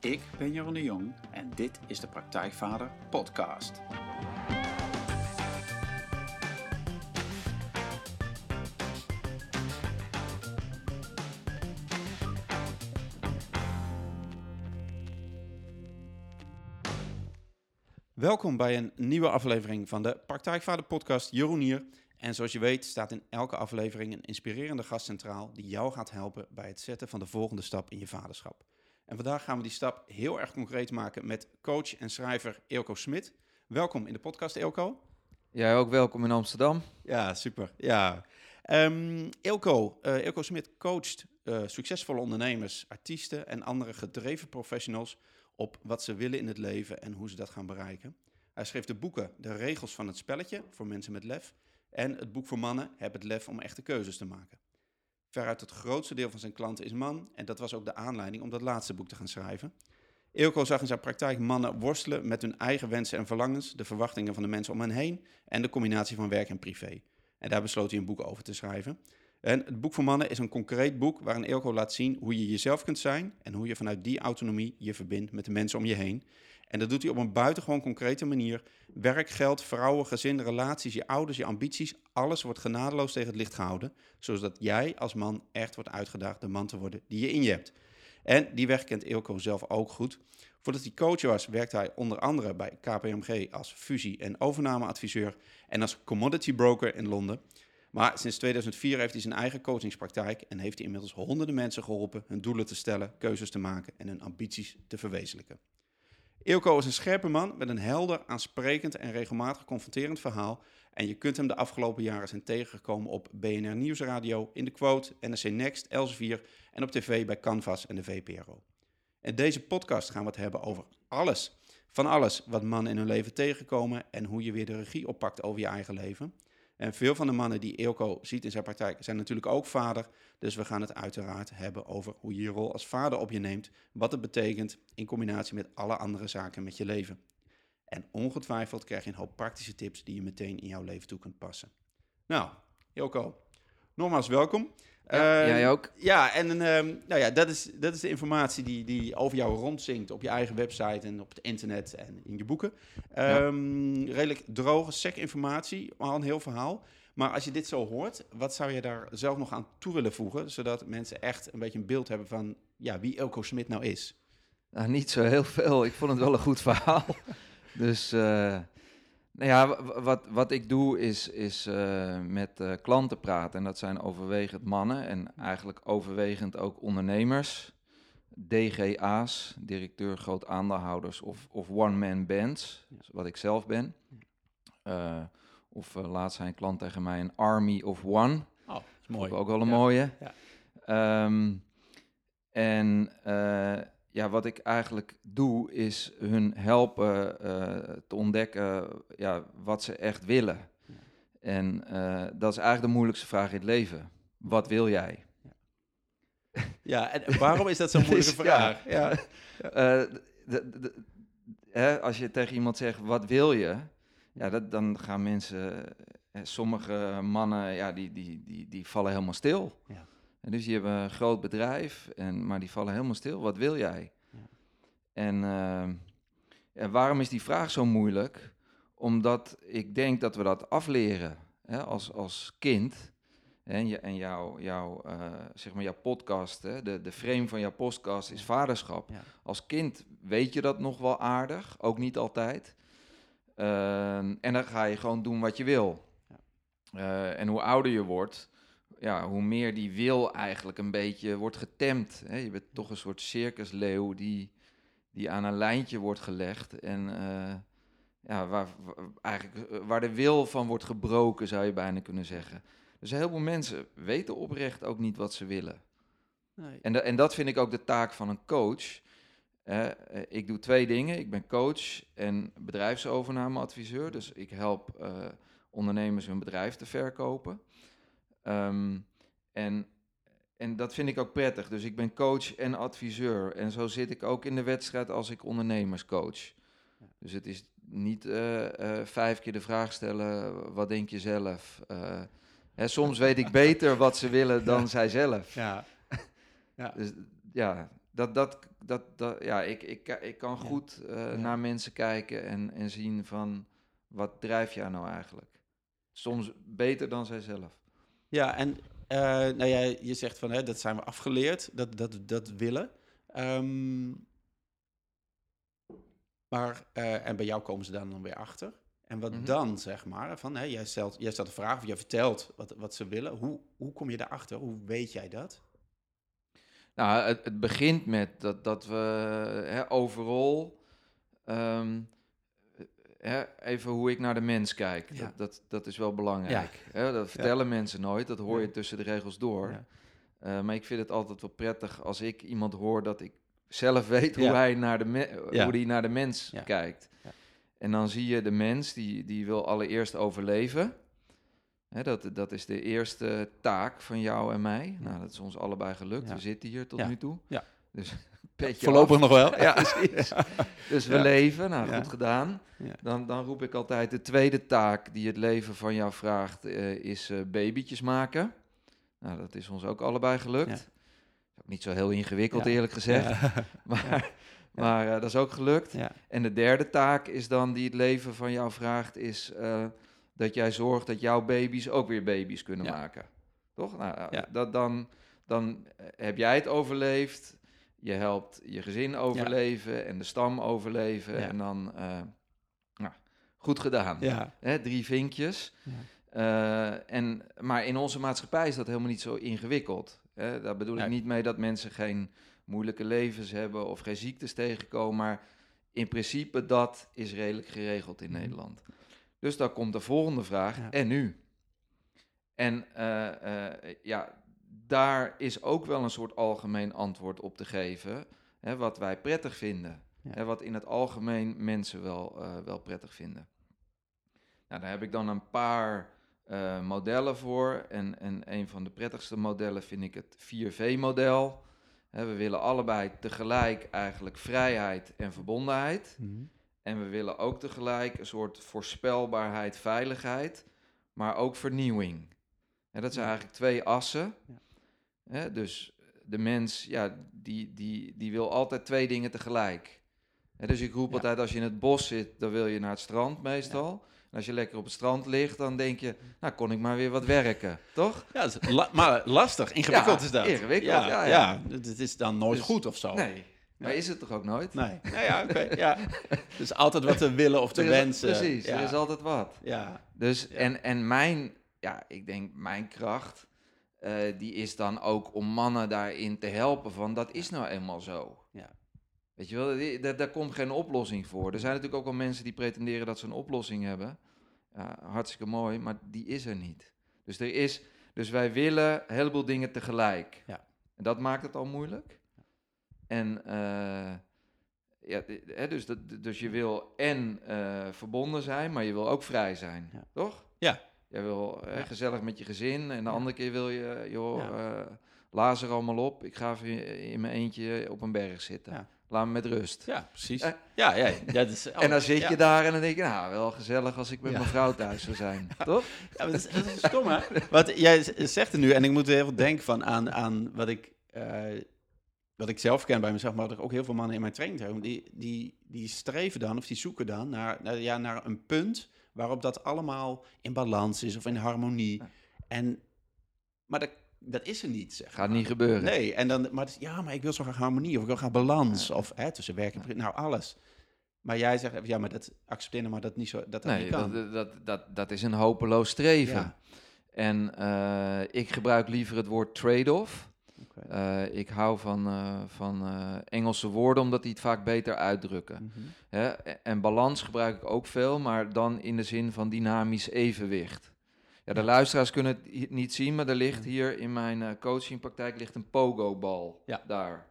Ik ben Jeroen de Jong en dit is de Praktijkvader Podcast. Welkom bij een nieuwe aflevering van de Praktijkvader Podcast. Jeroen hier. En zoals je weet staat in elke aflevering een inspirerende gast centraal die jou gaat helpen bij het zetten van de volgende stap in je vaderschap. En vandaag gaan we die stap heel erg concreet maken met coach en schrijver Eelco Smit. Welkom in de podcast, Eelco. Jij ook welkom in Amsterdam. Ja, super. Ja. Um, Eelco, uh, Eelco Smit coacht uh, succesvolle ondernemers, artiesten en andere gedreven professionals op wat ze willen in het leven en hoe ze dat gaan bereiken. Hij schreef de boeken De Regels van het Spelletje voor mensen met lef en het boek voor mannen Heb het lef om echte keuzes te maken. Veruit het grootste deel van zijn klanten is man en dat was ook de aanleiding om dat laatste boek te gaan schrijven. Eelco zag in zijn praktijk mannen worstelen met hun eigen wensen en verlangens, de verwachtingen van de mensen om hen heen en de combinatie van werk en privé. En daar besloot hij een boek over te schrijven. En het boek voor mannen is een concreet boek waarin Eelco laat zien hoe je jezelf kunt zijn en hoe je vanuit die autonomie je verbindt met de mensen om je heen. En dat doet hij op een buitengewoon concrete manier. Werk, geld, vrouwen, gezin, relaties, je ouders, je ambities, alles wordt genadeloos tegen het licht gehouden, zodat jij als man echt wordt uitgedaagd de man te worden die je in je hebt. En die weg kent Eelco zelf ook goed. Voordat hij coach was, werkte hij onder andere bij KPMG als fusie- en overnameadviseur en als commodity broker in Londen. Maar sinds 2004 heeft hij zijn eigen coachingspraktijk en heeft hij inmiddels honderden mensen geholpen hun doelen te stellen, keuzes te maken en hun ambities te verwezenlijken. Eelco is een scherpe man met een helder, aansprekend en regelmatig confronterend verhaal. En je kunt hem de afgelopen jaren zijn tegengekomen op BNR Nieuwsradio, in de Quote, NRC Next, Els4 en op tv bij Canvas en de VPRO. In deze podcast gaan we het hebben over alles. Van alles wat mannen in hun leven tegenkomen en hoe je weer de regie oppakt over je eigen leven. En veel van de mannen die Eelco ziet in zijn praktijk zijn natuurlijk ook vader. Dus we gaan het uiteraard hebben over hoe je je rol als vader op je neemt. Wat het betekent in combinatie met alle andere zaken met je leven. En ongetwijfeld krijg je een hoop praktische tips die je meteen in jouw leven toe kunt passen. Nou, Eelco, nogmaals welkom. Ja, uh, jij ook. Ja, en uh, nou ja, dat, is, dat is de informatie die, die over jou rondzinkt op je eigen website en op het internet en in je boeken. Um, ja. Redelijk droge, sec informatie, al een heel verhaal. Maar als je dit zo hoort, wat zou je daar zelf nog aan toe willen voegen, zodat mensen echt een beetje een beeld hebben van ja, wie Elko Smit nou is? Nou, niet zo heel veel. Ik vond het wel een goed verhaal. dus... Uh... Nou ja, wat, wat ik doe is, is uh, met uh, klanten praten. En dat zijn overwegend mannen en eigenlijk overwegend ook ondernemers. DGA's, directeur groot aandeelhouders of, of one-man bands, wat ik zelf ben. Uh, of laatst zei een klant tegen mij een army of one. Oh, dat is mooi. Ook wel een ja. mooie. Ja. Um, en ja, wat ik eigenlijk doe, is hun helpen uh, te ontdekken ja, wat ze echt willen. Ja. En uh, dat is eigenlijk de moeilijkste vraag in het leven. Wat wil jij? Ja, ja en waarom is dat zo'n moeilijke vraag? Ja, uh, de, de, hè, als je tegen iemand zegt, wat wil je? Ja, dat, dan gaan mensen, sommige mannen, ja, die, die, die, die vallen helemaal stil. Ja. En dus die hebben een groot bedrijf, en, maar die vallen helemaal stil. Wat wil jij? Ja. En, uh, en waarom is die vraag zo moeilijk? Omdat ik denk dat we dat afleren hè, als, als kind. En, je, en jouw, jouw, uh, zeg maar jouw podcast, hè, de, de frame van jouw podcast is vaderschap. Ja. Als kind weet je dat nog wel aardig, ook niet altijd. Uh, en dan ga je gewoon doen wat je wil. Ja. Uh, en hoe ouder je wordt, ja, hoe meer die wil eigenlijk een beetje wordt getemd. Hè? Je bent toch een soort circusleeuw die, die aan een lijntje wordt gelegd. En uh, ja, waar, eigenlijk, eh, waar de wil van wordt gebroken, zou je bijna kunnen zeggen. Dus heel veel mensen weten oprecht ook niet wat ze willen. Nee. En, de, en dat vind ik ook de taak van een coach. Uh, ik doe twee dingen. Ik ben coach en bedrijfsovernameadviseur. Dus ik help uh, ondernemers hun bedrijf te verkopen. Um, en, en dat vind ik ook prettig. Dus ik ben coach en adviseur. En zo zit ik ook in de wedstrijd als ik ondernemers coach. Dus het is niet uh, uh, vijf keer de vraag stellen, wat denk je zelf? Uh, hè, soms weet ik beter wat ze willen dan ja. zij zelf. Ja. ja. Dus ja, Dat, dat, dat, dat, ja, ik, ik, ik kan goed Ja. naar mensen kijken en, en zien van wat drijf jij nou eigenlijk? Soms beter dan zijzelf. Ja, en eh, nou ja, je zegt van hè, dat zijn we afgeleerd, dat, dat, dat willen. Ehm, maar, eh, en bij jou komen ze dan, dan weer achter. En wat Mhm. dan, zeg maar, van hè, jij, stelt, jij stelt een vraag of jij vertelt wat, wat ze willen. Hoe, hoe kom je daarachter? Hoe weet jij dat? Nou, het, het begint met dat, dat we hè, overal. ehm, hè, even hoe ik naar de mens kijk. Ja. Dat, dat, dat is wel belangrijk. Hè, dat vertellen mensen nooit, dat hoor je tussen de regels door. Eh, maar ik vind het altijd wel prettig als ik iemand hoor dat ik zelf weet hoe hij naar de, me- hoe die naar de mens kijkt. Ja. En dan zie je de mens die, die wil allereerst overleven. Hè, dat, dat is de eerste taak van jou en mij. Nou, dat is ons allebei gelukt. We zitten hier tot nu toe. Ja. Dus petje Voorlopig af. nog wel. Ja, precies. Dus we leven. Nou, goed gedaan. Dan, dan roep ik altijd de tweede taak die het leven van jou vraagt, eh, is eh, babytjes maken. Nou, dat is ons ook allebei gelukt. Niet zo heel ingewikkeld, eerlijk gezegd. Ja. Maar, maar eh, dat is ook gelukt. Ja. En de derde taak is dan die het leven van jou vraagt, is dat jij zorgt dat jouw baby's ook weer baby's kunnen Ja. maken. Toch? Nou, dat, dan, dan heb jij het overleefd. Je helpt je gezin overleven en de stam overleven. Ja. En dan, nou, goed gedaan. Ja. Hè, drie vinkjes. Eh, en, maar in onze maatschappij is dat helemaal niet zo ingewikkeld. Hè? Daar bedoel ik niet mee dat mensen geen moeilijke levens hebben of geen ziektes tegenkomen. Maar in principe dat is redelijk geregeld in Mhm. Nederland. Dus dan komt de volgende vraag. En nu? En eh, ja, daar is ook wel een soort algemeen antwoord op te geven. Hè, wat wij prettig vinden. Ja. Hè, wat in het algemeen mensen wel, eh, wel prettig vinden. Nou, daar heb ik dan een paar eh, modellen voor. En, en een van de prettigste modellen vind ik het 4V-model. we willen allebei tegelijk eigenlijk vrijheid en verbondenheid. Mhm. En we willen ook tegelijk een soort voorspelbaarheid, veiligheid, maar ook vernieuwing. Hè, dat zijn Ja. eigenlijk twee assen. Ja. Hè, dus de mens, ja, die, die, die wil altijd twee dingen tegelijk. Hè, dus ik roep Ja. altijd, als je in het bos zit, dan wil je naar het strand meestal. En als je lekker op het strand ligt, dan denk je, nou kon ik maar weer wat werken, toch? Ja, dat is la- maar lastig, ingewikkeld Ja, is dat. ingewikkeld, ja. ja, ja. ja. Het is dan nooit Dus- goed of zo. Nee, maar is het toch ook nooit? Nee. Nou ja, oké. ja. Dus altijd wat te willen of te is- wensen. Precies, ja. er is altijd wat. Ja. Dus, Ja. en, en mijn, ja, ik denk mijn kracht, eh, die is dan ook om mannen daarin te helpen van, dat is nou eenmaal zo. Ja. Weet je wel, daar, daar komt geen oplossing voor. Er zijn natuurlijk ook wel mensen die pretenderen dat ze een oplossing hebben. Ja, hartstikke mooi, maar die is er niet. Dus, er is, dus wij willen een heleboel dingen tegelijk. Ja. En dat maakt het al moeilijk. En eh, ja, hè, dus, dat, dus je wil en eh, verbonden zijn, maar je wil ook vrij zijn. Ja. Toch? Ja. Jij wil hè, Ja. gezellig met je gezin en de andere keer wil je, joh, eh, laat er allemaal op. Ik ga even in mijn eentje op een berg zitten. Laat me met rust. ja, precies. Eh. ja, ja, is, oh, en dan zit ja. je daar en dan denk je, nou, wel gezellig als ik met Ja. mijn vrouw thuis zou zijn. Toch? Ja, dat, is, dat is stom, hè? Wat jij zegt er nu, en ik moet heel veel denken van aan, aan wat, ik, eh, wat ik zelf ken bij mezelf, maar ook heel veel mannen in mijn training die, die, die streven dan, of die zoeken dan naar, naar, ja, naar een punt waarop dat allemaal in balans is of in harmonie. Ja. En, maar dat, dat is er niet, zeg Gaat maar. niet gebeuren. Nee, en dan, maar het ja, maar ik wil zo graag harmonie of ik wil graag balans of hè, tussen werk en nou alles. Maar jij zegt, ja, maar dat accepteer nou maar dat niet zo, dat dat Nee, niet kan. dat, dat, dat, dat is een hopeloos streven. En eh, ik gebruik liever het woord trade-off. Eh, ik hou van, eh, van eh, Engelse woorden, omdat die het vaak beter uitdrukken. Mhm. Hè? En balans gebruik ik ook veel, maar dan in de zin van dynamisch evenwicht. Ja, de luisteraars kunnen het niet zien, maar er ligt hier in mijn coachingpraktijk ligt een pogo-bal. Ja. Daar.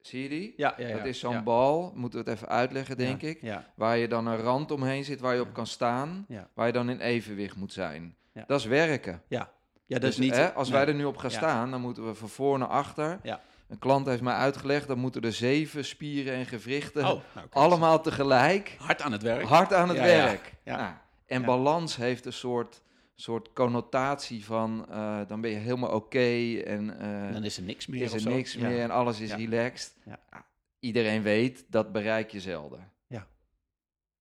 Zie je die? Ja, ja, ja. Dat is zo'n bal, moeten we het even uitleggen, denk ik. Ja, Waar je dan een rand omheen zit waar je op kan staan, Ja. waar je dan in evenwicht moet zijn. Dat is werken. ja. Ja, Dus, niet... hè, als nee. wij er nu op gaan Ja. staan, dan moeten we van voor naar achter. Ja. Een klant heeft mij uitgelegd, dan moeten er zeven spieren en gewrichten Oh, nou, allemaal tegelijk Hard aan het werk. hard aan het Ja, werk. Ja. Nou, en balans heeft een soort soort connotatie van eh, dan ben je helemaal oké en eh, dan is er niks meer is of er zo. niks meer en alles is relaxed. Ja, Iedereen weet dat bereik je zelden.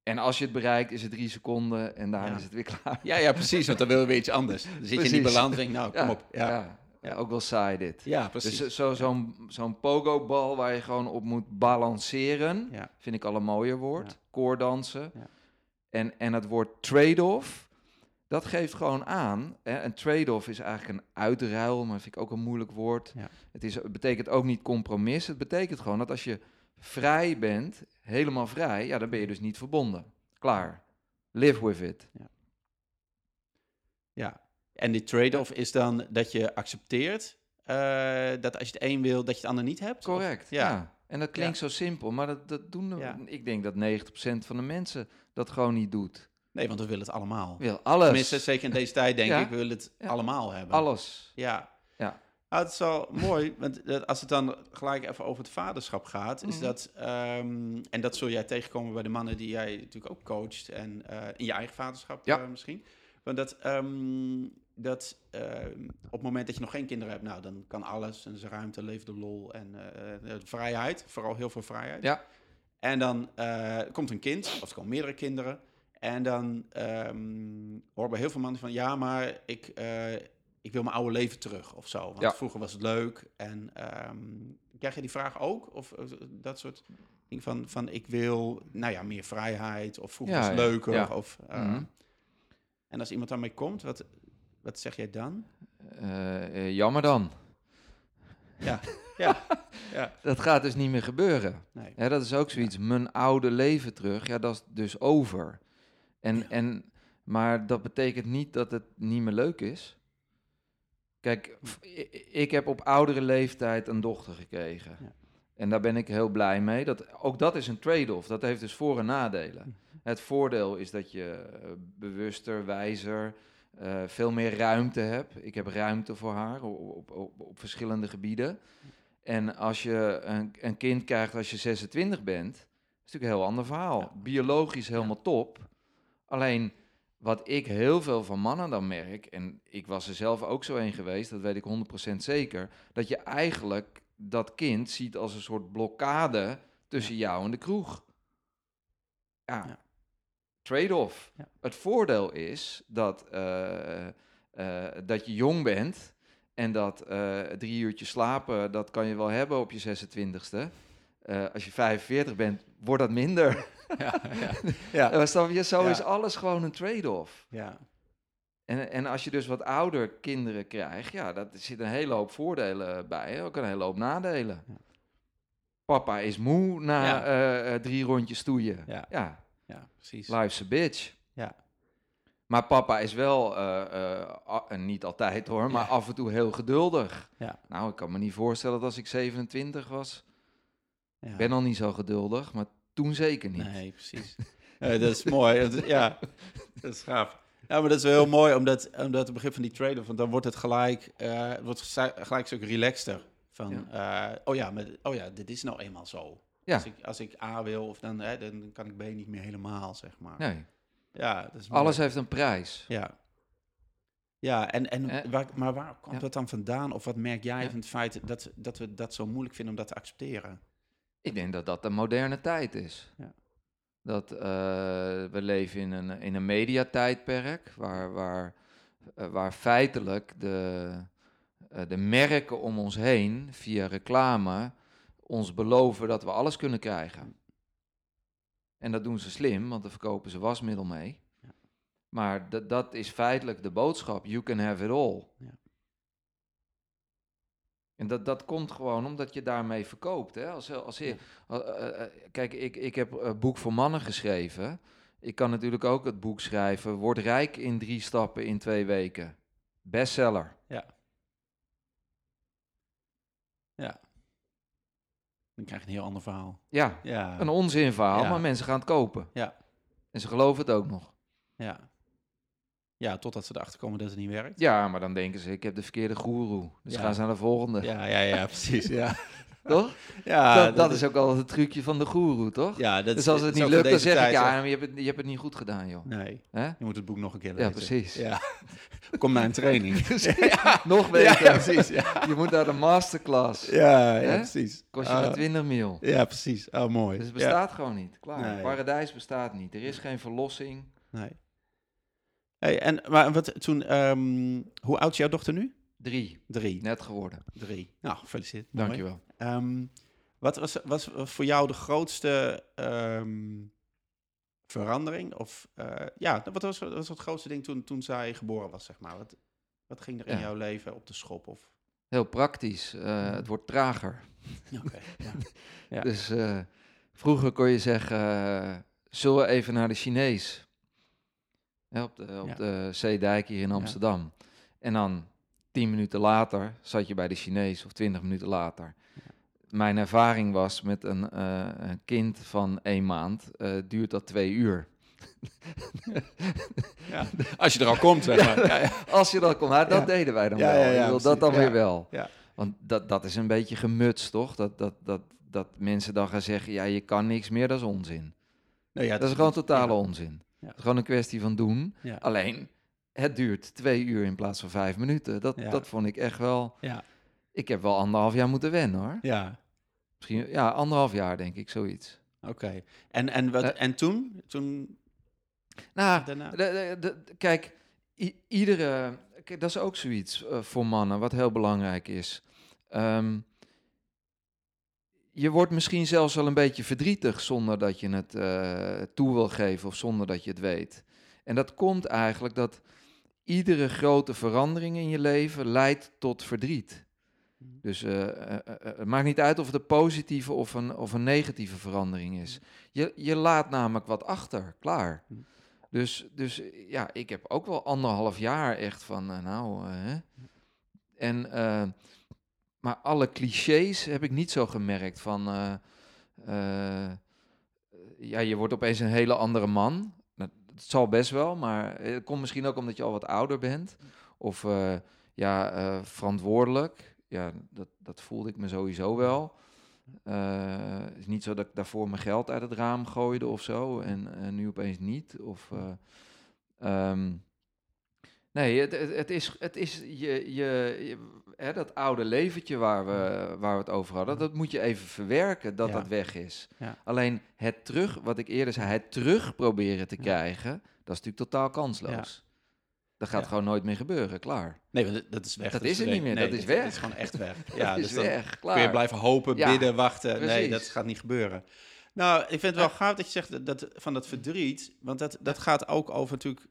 En als je het bereikt, is het drie seconden en daarna Ja. is het weer klaar. Ja, ja, precies, want dan wil je weer iets anders. Dan zit je in die balans denk nou, kom op. Ja, ja. Ook wel saai dit. ja precies. Dus zo- zo'n zo'n pogo-bal waar je gewoon op moet balanceren, Ja. vind ik al een mooier woord. Koordansen. Ja. En, en het woord trade-off, dat geeft gewoon aan. Hè, een trade-off is eigenlijk een uitruil, maar dat vind ik ook een moeilijk woord. Ja. Het, is, het betekent ook niet compromis. Het betekent gewoon dat als je vrij bent, helemaal vrij, ja, dan ben je dus niet verbonden. Klaar. Live with it. Ja, en die trade-off is dan dat je accepteert eh, dat als je het een wil, dat je het ander niet hebt? Of- Correct. ja. Ja. En dat klinkt zo simpel, maar dat, dat doen de- Ja. ik denk dat 90% van de mensen dat gewoon niet doet. Nee, want we willen het allemaal. Wil alles. Tenminste, zeker in deze tijd denk Ja. ik, we willen het Ja. allemaal hebben. Alles. Ja. Ja. Nou, het is wel mooi, want dat- als het dan gelijk even over het vaderschap gaat, is Mhm. dat, ehm, en dat zul jij tegenkomen bij de mannen die jij natuurlijk ook coacht en eh, in je eigen vaderschap Ja. eh, misschien. Want dat, ehm, dat ehm, op het moment dat je nog geen kinderen hebt, nou, dan kan alles, en is ruimte, leven de lol en eh, eh, vrijheid, vooral heel veel vrijheid. Ja. En dan eh, komt een kind, of er komen meerdere kinderen. En dan ehm hoor bij heel veel mannen van, ja, maar ik, eh, ik wil mijn oude leven terug of zo. Want Ja. vroeger was het leuk. En ehm, krijg je die vraag ook? Of dat soort dingen van, van, ik wil, nou ja, meer vrijheid. Of vroeger Ja, was het leuker. ja. Of, eh, Mhm. En als iemand daarmee komt, wat, wat zeg jij dan? Eh, eh, jammer dan. Ja, ja, ja. Dat gaat dus niet meer gebeuren. Nee. Ja, dat is ook zoiets. Mijn oude leven terug, ja, dat is dus over. En, en, maar dat betekent niet dat het niet meer leuk is. Kijk, ik heb op oudere leeftijd een dochter gekregen. Ja. En daar ben ik heel blij mee. Dat, ook dat is een trade-off. Dat heeft dus voor- en nadelen. Het voordeel is dat je eh, bewuster, wijzer, eh, veel meer ruimte hebt. Ik heb ruimte voor haar op, op, op, verschillende gebieden. En als je een, een kind krijgt als je 26 bent, is natuurlijk een heel ander verhaal. Biologisch helemaal top. Alleen wat ik heel veel van mannen dan merk, en ik was er zelf ook zo een geweest, dat weet ik 100% zeker, dat je eigenlijk dat kind ziet als een soort blokkade tussen jou en de kroeg. Ja, Ja. trade-off. Ja. Het voordeel is dat, eh, eh, dat je jong bent en dat eh, drie uurtjes slapen, dat kan je wel hebben op je 26ste. Eh, als je 45 bent, wordt dat minder. Ja, ja, ja. Snap je? Zo Ja. is alles gewoon een trade-off. ja. En, en als je dus wat ouder kinderen krijgt, ja, dat zit een hele hoop voordelen bij, ook een hele hoop nadelen. Ja. Papa is moe na Ja. eh, drie rondjes stoeien. Ja. ja ja, precies. life's a bitch. Ja. Maar papa is wel, a- en niet altijd hoor, maar Ja. af en toe heel geduldig. Ja. Nou, ik kan me niet voorstellen dat als ik 27 was, Ja. ik ben al niet zo geduldig, maar toen zeker niet. Nee, precies. Dat is mooi. Ja, dat is gaaf. Ja, maar dat is wel heel mooi, omdat, omdat het begrip van die trade-off, want dan wordt het gelijk, het wordt gelijk stuk relaxter. Van, eh, oh, ja, maar, oh ja, dit is nou eenmaal zo. Ja. Als, ik, als ik A wil, of dan, hè, dan kan ik B niet meer helemaal, zeg maar. Nee, Ja, dat is mooi. alles heeft een prijs. Ja. Ja, en, en Eh, waar, maar waar komt ja. dat dan vandaan? Of wat merk jij van het feit dat, dat we dat zo moeilijk vinden om dat te accepteren? Ik denk dat dat de moderne tijd is. Ja. Dat eh, we leven in een, in een mediatijdperk waar, waar, eh, waar feitelijk de, eh, de merken om ons heen via reclame ons beloven dat we alles kunnen krijgen. En dat doen ze slim, want daar verkopen ze wasmiddel mee. Ja. Maar dat, dat is feitelijk de boodschap. You can have it all. Ja. En dat, dat komt gewoon omdat je daarmee verkoopt. Hè? Als, als, Ja. uh, uh, uh, kijk, ik, ik heb een boek voor mannen geschreven. Ik kan natuurlijk ook het boek schrijven. Word rijk in drie stappen in twee weken. Bestseller. Ja. Dan krijg je een heel ander verhaal. Ja, Ja. een onzinverhaal, Ja. maar mensen gaan het kopen. Ja. En ze geloven het ook nog. Ja. Ja, totdat ze erachter komen dat het niet werkt. Ja, maar dan denken ze, ik heb de verkeerde goeroe. Dus Ja. gaan ze naar de volgende. Ja, ja, ja, precies. Ja, Toch? ja dat, dat is ook al het trucje van de goeroe, toch? Ja, dat dus als het niet lukt, dan zeg ik, ja, maar je hebt, het, je hebt het niet goed gedaan, joh. Nee, je moet het boek nog een keer Ja, lezen. precies. Ja. Kom naar een training. Nog ja, beter. ja, precies. Ja, Je moet naar de masterclass. ja, ja precies. Kost je Ah, maar 20 mil. ja, precies. Oh, mooi. Dus het Ja. bestaat gewoon niet. Klaar. Nee. Paradijs bestaat niet. Er is geen verlossing. Nee. Hey, en maar wat toen, ehm, hoe oud is jouw dochter nu? Drie. Drie. Net geworden. Drie. Nou, gefeliciteerd. Dankjewel. Ehm, wat was, was voor jou de grootste ehm, verandering? Of eh, ja, wat was, wat was het grootste ding toen, toen zij geboren was, zeg maar? Wat, wat ging er in Ja. jouw leven op de schop? Of? Heel praktisch. Eh, het wordt trager. Oké, ja. Ja. Dus eh, vroeger kon je zeggen, zullen we even naar de Chinees? Ja, op de, op Ja. de Zeedijk hier in Amsterdam. En dan tien minuten later zat je bij de Chinees of twintig minuten later. Mijn ervaring was met een, eh, een kind van één maand, eh, duurt dat twee uur. Ja. Als je er al komt, zeg maar. Ja, ja. Als je dat kon, nou, dat Ja. deden wij dan Ja, wel. dat dan Ja. weer wel. Ja. Want dat, dat is een beetje gemutst, toch? Dat, dat, dat, dat mensen dan gaan zeggen, ja, je kan niks meer, dat is onzin. Nou ja, dat is gewoon totale ja. onzin. Ja. Het is gewoon een kwestie van doen. Alleen, het duurt twee uur in plaats van vijf minuten. Dat, dat vond ik echt wel... Ja. Ik heb wel anderhalf jaar moeten wennen, hoor. Ja, Misschien, ja, anderhalf jaar, denk ik, zoiets. oké. En, en, wat, Eh. en toen? Toen Nou, daarna? de- de- de- kijk, iedere... Kijk, dat is ook zoiets eh, voor mannen, wat heel belangrijk is. Ehm, je wordt misschien zelfs wel een beetje verdrietig zonder dat je het eh, toe wil geven of zonder dat je het weet. En dat komt eigenlijk dat iedere grote verandering in je leven leidt tot verdriet. Dus eh, eh, het maakt niet uit of het een positieve of een, of een negatieve verandering is. Je, je laat namelijk wat achter, klaar. Hm. Dus, dus ja, ik heb ook wel anderhalf jaar echt van, nou, hè. En, maar alle clichés heb ik niet zo gemerkt van, eh, eh, ja, je wordt opeens een hele andere man. Dat zal best wel, maar het komt misschien ook omdat je al wat ouder bent. Of eh, ja, verantwoordelijk. Ja, dat, dat voelde ik me sowieso wel. Het is niet zo dat ik daarvoor mijn geld uit het raam gooide of zo. En nu opeens niet. Of, ehm, nee, het, het, het is, het is je, je, je- hè, dat oude leventje waar we, waar we het over hadden. Dat moet je even verwerken dat Ja. dat weg is. Ja. Alleen het terug, wat ik eerder zei, het terug proberen te krijgen. Dat is natuurlijk totaal kansloos. Dat gaat Ja. gewoon nooit meer gebeuren, klaar. Nee, want dat- dat is weg. Dat Dus is er nee, niet meer, nee, dat is Dat weg. is gewoon echt weg. Ja, dat dus is dan weg, klaar. kun je blijven hopen, bidden, wachten. Nee, dat gaat niet gebeuren. Nou, ik vind het wel gaaf dat je zegt dat, dat- van dat verdriet. Want dat, dat gaat ook over natuurlijk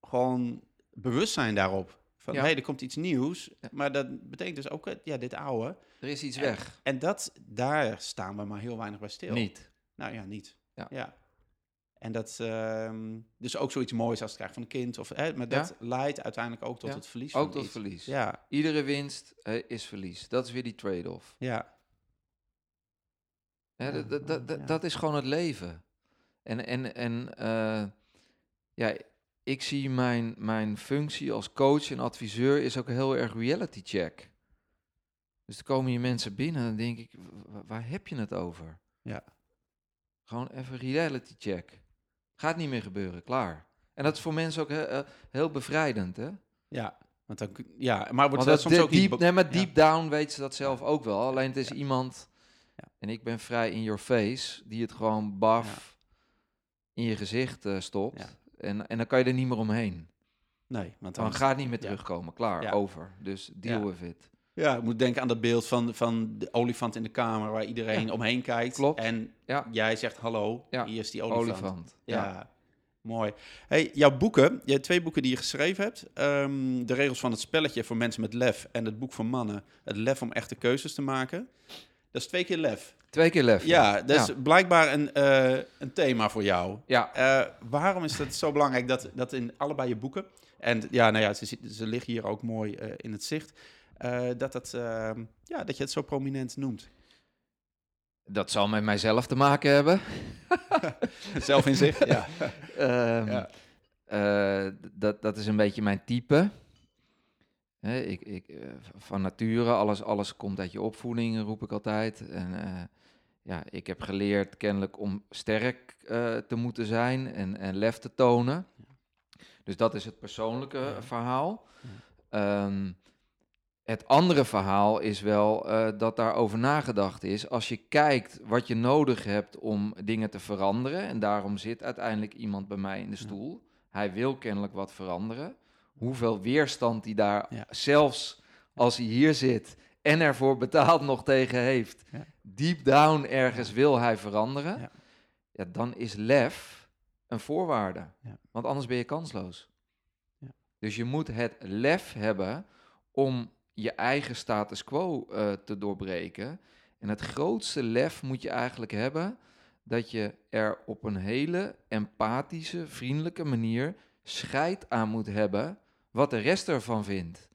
gewoon bewustzijn daarop. Van, Ja. hé, er komt iets nieuws. Ja. Maar dat betekent dus ook, eh, ja, dit oude. Er is iets En- weg. En dat, daar staan we maar heel weinig bij stil. Niet. Nou ja, niet. Ja. En dat, ehm, dus ook zoiets moois als het krijgen van een kind. Of, hè, maar dat leidt uiteindelijk ook tot Ja. het verlies Ook van tot iets. verlies. Ja, Iedere winst eh, is verlies. Dat is weer die trade-off. ja. Ja, dat, dat, dat, dat- ja. dat is gewoon het leven. En, en, en eh, ja, ik zie mijn, mijn functie als coach en adviseur is ook heel erg reality check. Dus dan komen je mensen binnen en dan denk ik, "Wa- waar heb je het over? Ja. Gewoon even reality check. Gaat niet meer gebeuren, klaar. En dat is voor mensen ook he- eh, heel bevrijdend, hè? Ja, want dan, ja, maar wordt dat soms de- ook diep, nee, maar ja. deep down weet ze dat zelf ook wel. Alleen het is Ja. iemand, Ja. en ik ben vrij in your face, die het gewoon baf in je gezicht eh, stopt. En, en dan kan je er niet meer omheen. Nee, want Dan dan... gaat niet meer terugkomen, klaar, Ja. over. Dus deal with it. Ja, ik moet denken aan dat beeld van, van de olifant in de kamer... waar iedereen Ja. omheen kijkt. Klopt. En Ja, jij zegt hallo, Ja. hier is die olifant. olifant. Ja. Ja. mooi. Hey, jouw boeken, je hebt twee boeken die je geschreven hebt. Ehm, de regels van het spelletje voor mensen met lef en het boek voor mannen. Het lef om echte keuzes te maken. Dat is twee keer lef. Twee keer lef. Ja, dat is Ja. blijkbaar een, eh, een thema voor jou. Ja, Eh, waarom is het zo belangrijk dat, dat in allebei je boeken... en ja, nou ja, ze, ze liggen hier ook mooi eh, in het zicht... dat, het, ehm, ja, dat je het zo prominent noemt. dat zal met mijzelf te maken hebben. Zelf in zich? ja. Ehm, Ja. Dat, dat is een beetje mijn type. Hè, ik, ik, eh, van nature, alles, alles komt uit je opvoeding, roep ik altijd. En eh, ja, ik heb geleerd kennelijk om sterk eh, te moeten zijn en, en lef te tonen. Dus dat is het persoonlijke Ja. verhaal. Ehm, het andere verhaal is wel eh, dat daarover nagedacht is. Als je kijkt wat je nodig hebt om dingen te veranderen, en daarom zit uiteindelijk iemand bij mij in de stoel. Hij wil kennelijk wat veranderen. Hoeveel weerstand hij daar, Ja. zelfs als hij hier zit en ervoor betaald nog tegen heeft, Ja. deep down ergens wil hij veranderen. Ja. Ja. dan is lef een voorwaarde. Ja. Want anders ben je kansloos. Ja. Dus je moet het lef hebben om je eigen status quo eh, te doorbreken. En het grootste lef moet je eigenlijk hebben dat je er op een hele empathische, vriendelijke manier scheid aan moet hebben wat de rest ervan vindt.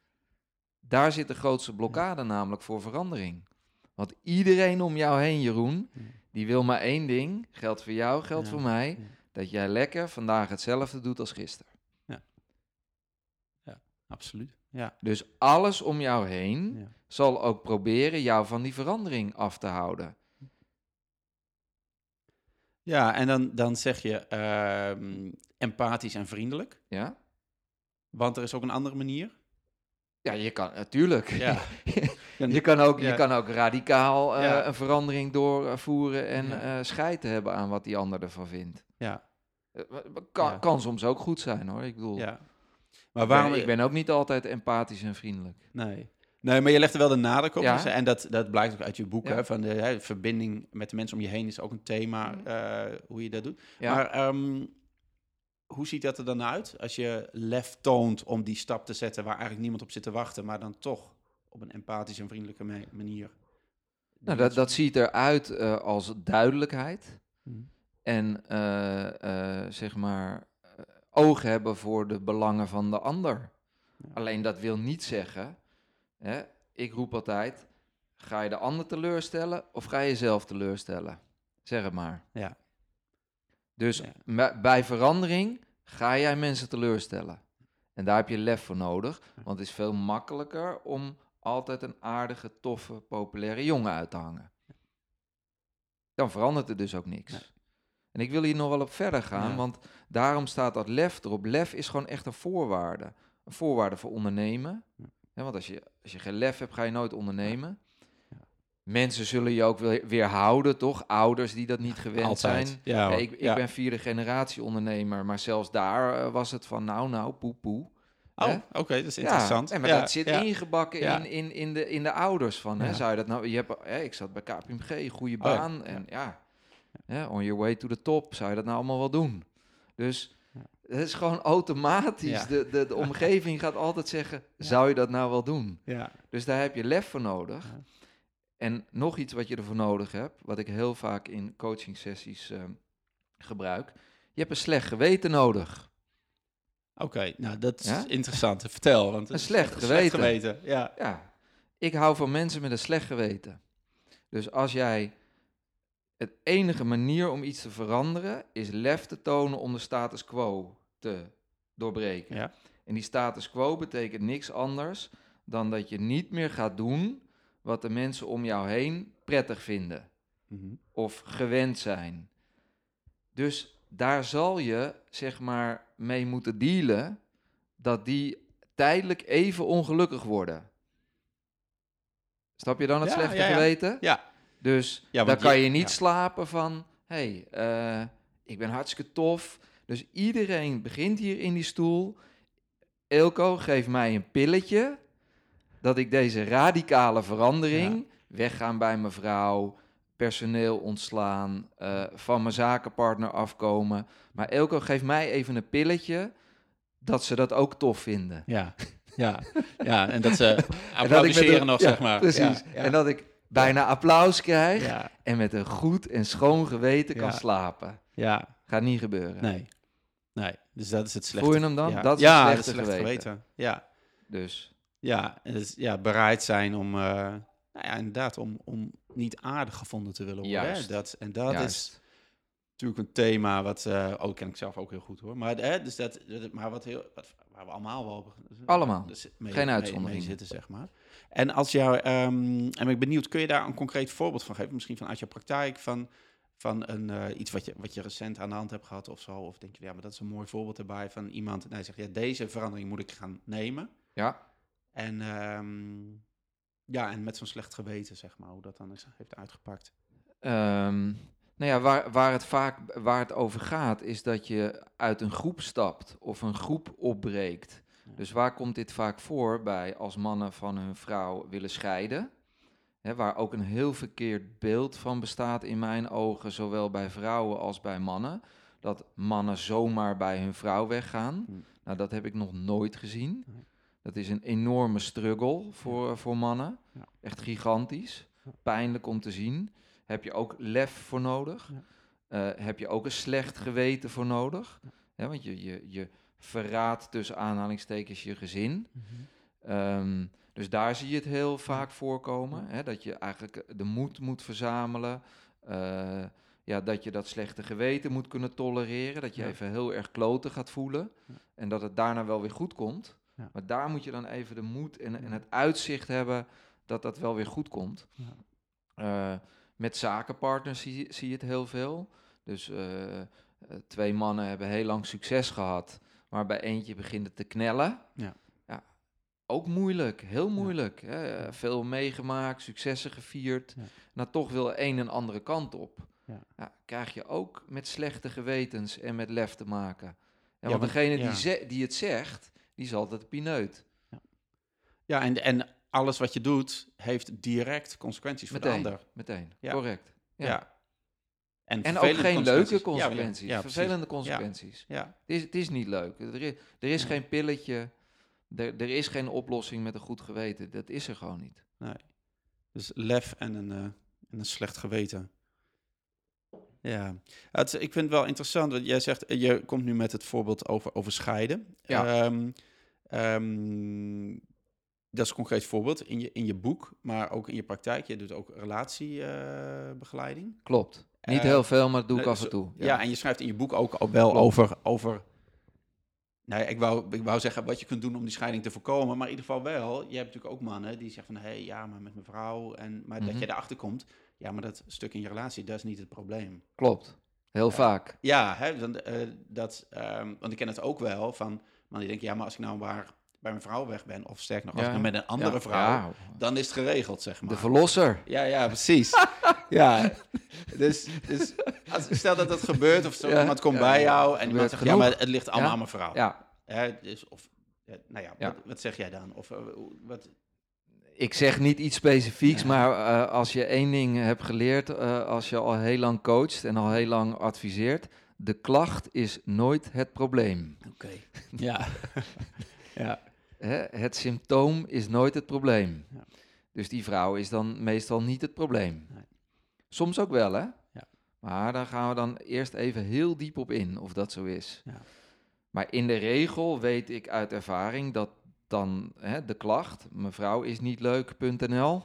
Daar zit de grootste blokkade namelijk voor verandering. Want iedereen om jou heen, Jeroen, Ja. die wil maar één ding. Geldt voor jou, geldt Ja, voor mij. ja. Dat jij lekker vandaag hetzelfde doet als gisteren. Absoluut. Ja. Dus alles om jou heen ja. zal ook proberen jou van die verandering af te houden. Ja, en dan, dan zeg je ehm, empathisch en vriendelijk. Ja? Want er is ook een andere manier. Ja, je kan natuurlijk. Ja. je, kan ook, je kan ook radicaal eh, Ja. een verandering doorvoeren en eh scheid hebben aan wat die ander ervan vindt. Ja. Eh, kan, kan soms ook goed zijn hoor. Ik bedoel, ja. Maar waarom... ik ben ook niet altijd empathisch en vriendelijk. Nee. Nee, maar je legt er wel de nadruk op. Ja. dus, En dat, dat blijkt ook uit je boek. Ja. Hè, van de hè, verbinding met de mensen om je heen is ook een thema. Mhm. eh, hoe je dat doet. Ja. Maar ehm, hoe ziet dat er dan uit? Als je lef toont om die stap te zetten waar eigenlijk niemand op zit te wachten. Maar dan toch op een empathische en vriendelijke manier. nou, dat, dat ziet eruit eh als duidelijkheid. Mhm. En eh, eh, zeg maar oog hebben voor de belangen van de ander. Ja. Alleen dat wil niet zeggen, hè, ik roep altijd, ga je de ander teleurstellen of ga je jezelf teleurstellen? Zeg het maar. Ja. Dus Ja. bij verandering ga jij mensen teleurstellen. En daar heb je lef voor nodig, want het is veel makkelijker om altijd een aardige, toffe, populaire jongen uit te hangen. Dan verandert er dus ook niks. Nee. En ik wil hier nog wel op verder gaan, Ja. want daarom staat dat lef erop. Lef is gewoon echt een voorwaarde. Een voorwaarde voor ondernemen. Ja, want als je, als je geen lef hebt, ga je nooit ondernemen. Mensen zullen je ook weer, weerhouden, toch? Ouders die dat niet gewend Altijd. zijn. Ja, ik, ik Ja. ben vierde generatie ondernemer, maar zelfs daar eh, was het van nou, nou, poe, poe. Oh, oké, dat is interessant. Ja, en maar Ja, dat zit ja. ingebakken in, in, in, de, in de ouders van, hè, zou je dat nou, je hebt, hè, ik zat bij KPMG, goede Oh baan, en ja, hè, on your way to the top, zou je dat nou allemaal wel doen? Dus het is gewoon automatisch, de, de, de omgeving gaat altijd zeggen, zou je dat nou wel doen? Ja. Dus daar heb je lef voor nodig. En nog iets wat je ervoor nodig hebt, wat ik heel vaak in coaching sessies eh, gebruik. Je hebt een slecht geweten nodig. Oké, nou dat is Ja? interessant. Vertel. Want Een slecht echt geweten. geweten. Ja. Ja, ik hou van mensen met een slecht geweten. Dus als jij het enige manier om iets te veranderen is lef te tonen om de status quo te doorbreken. Ja. En die status quo betekent niks anders dan dat je niet meer gaat doen wat de mensen om jou heen prettig vinden Mhm. of gewend zijn. Dus daar zal je, zeg maar, mee moeten dealen dat die tijdelijk even ongelukkig worden. Snap je dan het Ja, slechte ja, ja. geweten? Ja. Dus dan kan je- niet slapen van, hé, hey, eh, ik ben hartstikke tof. Dus iedereen begint hier in die stoel. Elko, geef mij een pilletje dat ik deze radicale verandering, weggaan bij mijn vrouw, personeel ontslaan, eh, van mijn zakenpartner afkomen. Maar Elko, geef mij even een pilletje dat ze dat ook tof vinden. Ja. Ja. ja, en dat ze dat applaudisseren nog, ja, zeg maar. Precies. Ja. En dat ik bijna applaus krijg en met een goed en schoon geweten kan slapen. ja, Gaat niet gebeuren. nee. Nee, dus dat is het slechte. Voel je hem dan? Ja, Dat is het slechte geweten. Ja, Dus ja, en dus, ja, bereid zijn om, eh, nou ja, inderdaad, om, om niet aardig gevonden te willen worden. Hè? Juist. Dat, en dat is natuurlijk een thema wat, eh oh, ken ik zelf ook heel goed hoor. Maar, hè, dus dat, maar wat heel, wat, waar we allemaal wel op- Allemaal. dus mee, Geen mee zitten, zeg maar. En als jou, ehm, en ik ben benieuwd, kun je daar een concreet voorbeeld van geven? Misschien vanuit je praktijk, van, van een, eh, iets wat je, wat je recent aan de hand hebt gehad of zo? Of denk je, ja, maar dat is een mooi voorbeeld erbij van iemand, nou, zegt, ja, deze verandering moet ik gaan nemen. Ja. En ehm, ja, en met zo'n slecht geweten, zeg maar, hoe dat dan is, heeft uitgepakt. Ehm, nou ja, waar, waar het vaak waar het over gaat, is dat je uit een groep stapt of een groep opbreekt. Ja. Dus waar komt dit vaak voor bij als mannen van hun vrouw willen scheiden? Hè, waar ook een heel verkeerd beeld van bestaat in mijn ogen, zowel bij vrouwen als bij mannen. Dat mannen zomaar bij hun vrouw weggaan. Hm. Nou, dat heb ik nog nooit gezien. Dat is een enorme struggle voor, voor mannen. Ja. Echt gigantisch. Pijnlijk om te zien. Heb je ook lef voor nodig? Ja. Eh, heb je ook een slecht geweten voor nodig? Ja. Want je, je, je verraadt tussen aanhalingstekens je gezin. Ehm, dus daar zie je het heel vaak voorkomen. Hè, dat je eigenlijk de moed moet verzamelen. eh, ja, dat je dat slechte geweten moet kunnen tolereren. Dat je even heel erg kloten gaat voelen. En dat het daarna wel weer goed komt. Ja. Maar daar moet je dan even de moed en, en het uitzicht hebben dat dat wel weer goed komt. Ja. Eh, met zakenpartners zie, zie je het heel veel. Dus eh, eh, twee mannen hebben heel lang succes gehad, maar bij eentje begint het te knellen. Ja. ja ook moeilijk, heel moeilijk. Hè? Veel meegemaakt, successen gevierd. Ja. Nou, toch wil een een andere kant op. Ja. Ja, krijg je ook met slechte gewetens en met lef te maken. Want want- degene die, die het zegt, die is altijd pineut. Ja, en, en alles wat je doet, heeft direct consequenties voor de ander. meteen. Ja. Correct. Ja. Ja. En, En ook geen leuke Ja, consequenties, Ja, ja, vervelende consequenties. Ja, Het is, het is niet leuk. Er is, er is geen pilletje. Er, er is geen oplossing met een goed geweten. Dat is er gewoon niet. nee. Dus lef en een, eh, en een slecht geweten. Ja, het, ik vind het wel interessant, want jij zegt, eh, je komt nu met het voorbeeld over, over scheiden. Ja. Ehm, ehm, dat is een concreet voorbeeld in je, in je boek, maar ook in je praktijk. Je doet ook relatiebegeleiding. Klopt. Niet Eh, heel veel, maar dat doe ik af en zo- toe. Ja. en je schrijft in je boek ook al wel Klopt. over, over nou ik wou, ik wou zeggen wat je kunt doen om die scheiding te voorkomen, maar in ieder geval wel. Je hebt natuurlijk ook mannen die zeggen van, hé, hey, ja, maar met mijn vrouw, en, maar Mhm. dat je erachter komt, ja, maar dat stuk in je relatie, dat is niet het probleem. Klopt. Heel Ja. vaak. Ja, hè, dan, eh, dat, ehm, want ik ken het ook wel van, mannen die denken, ja, maar als ik nou maar bij mijn vrouw weg ben, of sterk nog, als Ja. ik nou met een andere Ja, vrouw, ja. dan is het geregeld, zeg maar. De verlosser. Ja, ja, precies. ja, dus, dus als, stel dat dat gebeurt of zo, iemand komt bij jou en iemand zegt, ja, maar het ligt allemaal aan mijn vrouw. Ja, Hè, dus, of, ja, nou ja. Wat, wat zeg jij dan? Of, eh, wat, ik zeg niet iets specifieks, maar eh, als je één ding hebt geleerd, eh, als je al heel lang coacht en al heel lang adviseert, de klacht is nooit het probleem. Oké. Ja. ja. Hè? Het symptoom is nooit het probleem. Ja. Dus die vrouw is dan meestal niet het probleem. Nee. Soms ook wel, hè? Ja. Maar daar gaan we dan eerst even heel diep op in, of dat zo is. Ja. Maar in de regel weet ik uit ervaring dat dan hè, de klacht, mevrouw is niet leuk.nl,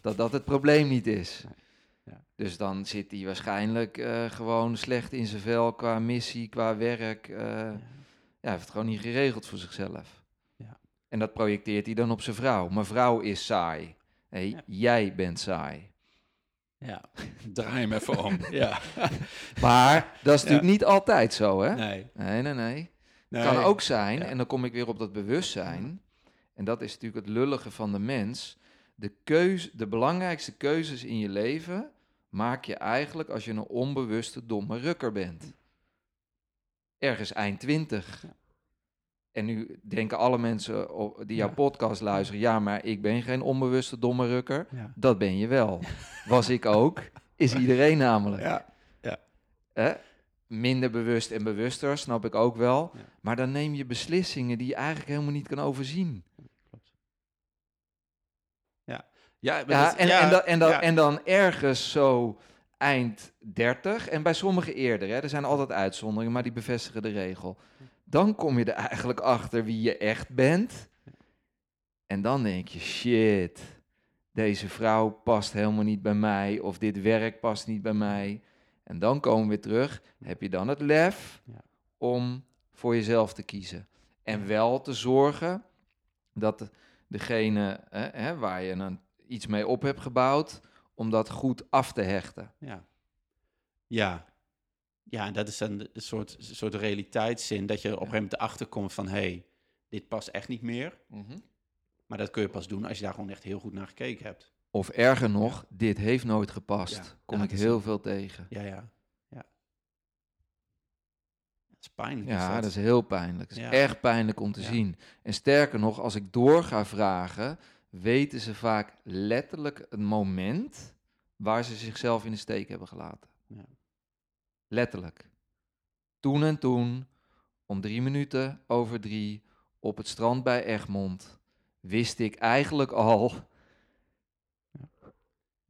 dat dat het probleem niet is. Nee. Ja. Dus dan zit hij waarschijnlijk eh, gewoon slecht in zijn vel qua missie, qua werk. eh, ja, hij heeft het gewoon niet geregeld voor zichzelf. Ja. En dat projecteert hij dan op zijn vrouw. Mevrouw is saai. Hey, Ja. Jij bent saai. ja. Draai hem even om. ja. Maar dat is Ja. natuurlijk niet altijd zo, hè? Nee. Nee, nee, nee. nee. kan ook zijn, Ja. en dan kom ik weer op dat bewustzijn. En dat is natuurlijk het lullige van de mens. De, keus, de belangrijkste keuzes in je leven maak je eigenlijk als je een onbewuste domme rukker bent. Ergens eind twintig. Ja. En nu denken alle mensen die jouw Ja. podcast luisteren, ja, maar ik ben geen onbewuste domme rukker. Ja. Dat ben je wel. Was ik ook, is iedereen namelijk. Ja. Hè? Minder bewust en bewuster, snap ik ook wel. Ja. Maar dan neem je beslissingen die je eigenlijk helemaal niet kan overzien. Ja, maar Ja, dat- en, ja, en, dan, en, dan, ja. en dan ergens zo eind 30, en bij sommigen eerder, hè, er zijn altijd uitzonderingen, maar die bevestigen de regel. Dan kom je er eigenlijk achter wie je echt bent. En dan denk je, shit, deze vrouw past helemaal niet bij mij, of dit werk past niet bij mij. En dan komen we weer terug. Heb je dan het lef Ja. om voor jezelf te kiezen? En wel te zorgen dat degene hè, hè, waar je een, iets mee op hebt gebouwd, om dat goed af te hechten. Ja. Ja. Ja, en dat is een, soort, soort realiteitszin dat je op een gegeven moment erachter komt van... hé, hey, dit past echt niet meer. Maar dat kun je pas doen als je daar gewoon echt heel goed naar gekeken hebt. Of erger nog, dit heeft nooit gepast. Ja, Kom ik heel veel tegen. Ja, ja. ja. Dat is pijnlijk. Ja, is dat is heel pijnlijk. Het is Ja. echt pijnlijk om te zien. En sterker nog, als ik door ga vragen, weten ze vaak letterlijk het moment waar ze zichzelf in de steek hebben gelaten. Ja. Letterlijk. Toen en toen, om drie minuten over drie, op het strand bij Egmond, wist ik eigenlijk al.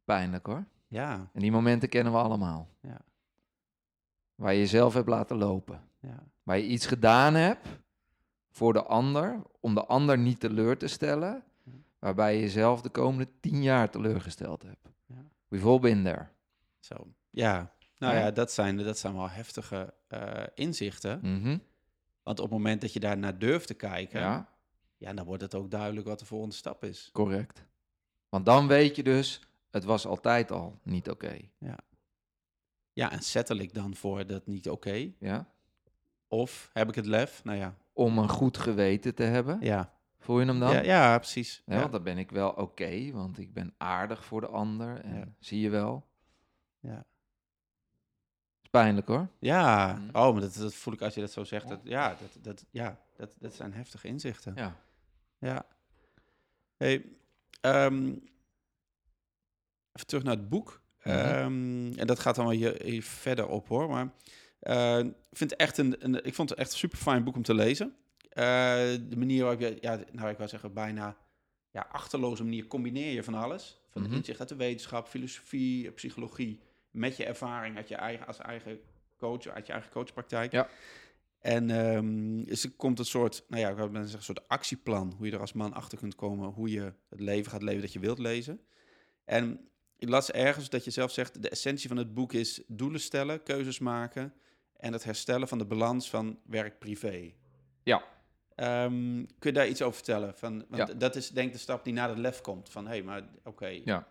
Pijnlijk hoor. Ja, En die momenten kennen we allemaal. Ja. Waar je jezelf hebt laten lopen. ja, Waar je iets gedaan hebt voor de ander, om de ander niet teleur te stellen. Waarbij je jezelf de komende tien jaar teleurgesteld hebt. Ja. We've all been there. zo. Ja, nou Ja. ja, dat, zijn, dat zijn wel heftige eh, inzichten. Mhm. Want op het moment dat je daar naar durft te kijken... Ja, ja, dan wordt het ook duidelijk wat de volgende stap is. correct. Want dan weet je dus, het was altijd al niet oké. Ja, en settle ik dan voor dat niet oké? ja? Of heb ik het lef? Nou ja, Om een goed geweten te hebben. ja. Voel je hem dan? Ja, ja precies. Ja, Ja. want dan ben ik wel oké, want ik ben aardig voor de ander. En zie je wel. Ja. is pijnlijk hoor. Ja, Mhm. oh, maar dat, dat voel ik als je dat zo zegt. Dat, ja, dat, dat, ja dat, dat zijn heftige inzichten. Ja. Ja. Hey, ehm, even terug naar het boek. Mhm. Ehm, en dat gaat dan wel hier, hier verder op hoor. Maar ik, vind echt een, een, ik vond het echt een super fijn boek om te lezen. Eh, de manier waarop je, ja, nou ik wil zeggen, bijna ja, achterloze manier combineer je van alles. Van Mhm. inzicht uit de wetenschap, filosofie, psychologie. Met je ervaring uit je eigen, als eigen coach, uit je eigen coachpraktijk. Ja. En er komt een soort, nou ja, ik wil zeggen, een soort actieplan. Hoe je er als man achter kunt komen. Hoe je het leven gaat leven dat je wilt lezen. En ik las ergens dat je zelf zegt, de essentie van het boek is doelen stellen, keuzes maken. En het herstellen van de balans van werk-privé. Ja. Ehm, kun je daar iets over vertellen? Van, want Ja. dat is denk ik de stap die na de lef komt. Van, hé, hey, maar oké. Ja.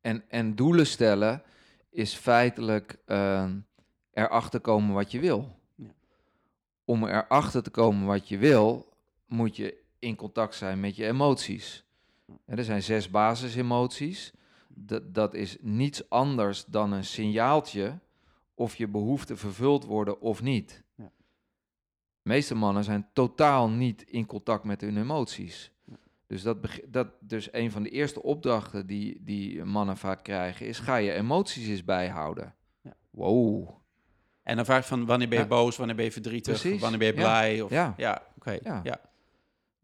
En, en doelen stellen is feitelijk ehm, erachter komen wat je wil. Ja. Om erachter te komen wat je wil, moet je in contact zijn met je emoties. En er zijn zes basisemoties. Dat, dat is niets anders dan een signaaltje of je behoeften vervuld worden of niet. Ja. De meeste mannen zijn totaal niet in contact met hun emoties. Ja. Dus, dat, dat, dus een van de eerste opdrachten die, die mannen vaak krijgen is: ga je emoties eens bijhouden. Ja. Wow. En dan vraag je van, wanneer ben je Ja. boos, wanneer ben je verdrietig, Precies. wanneer ben je Ja. blij? Of, Ja. ja oké. Ja. Ja. Ja.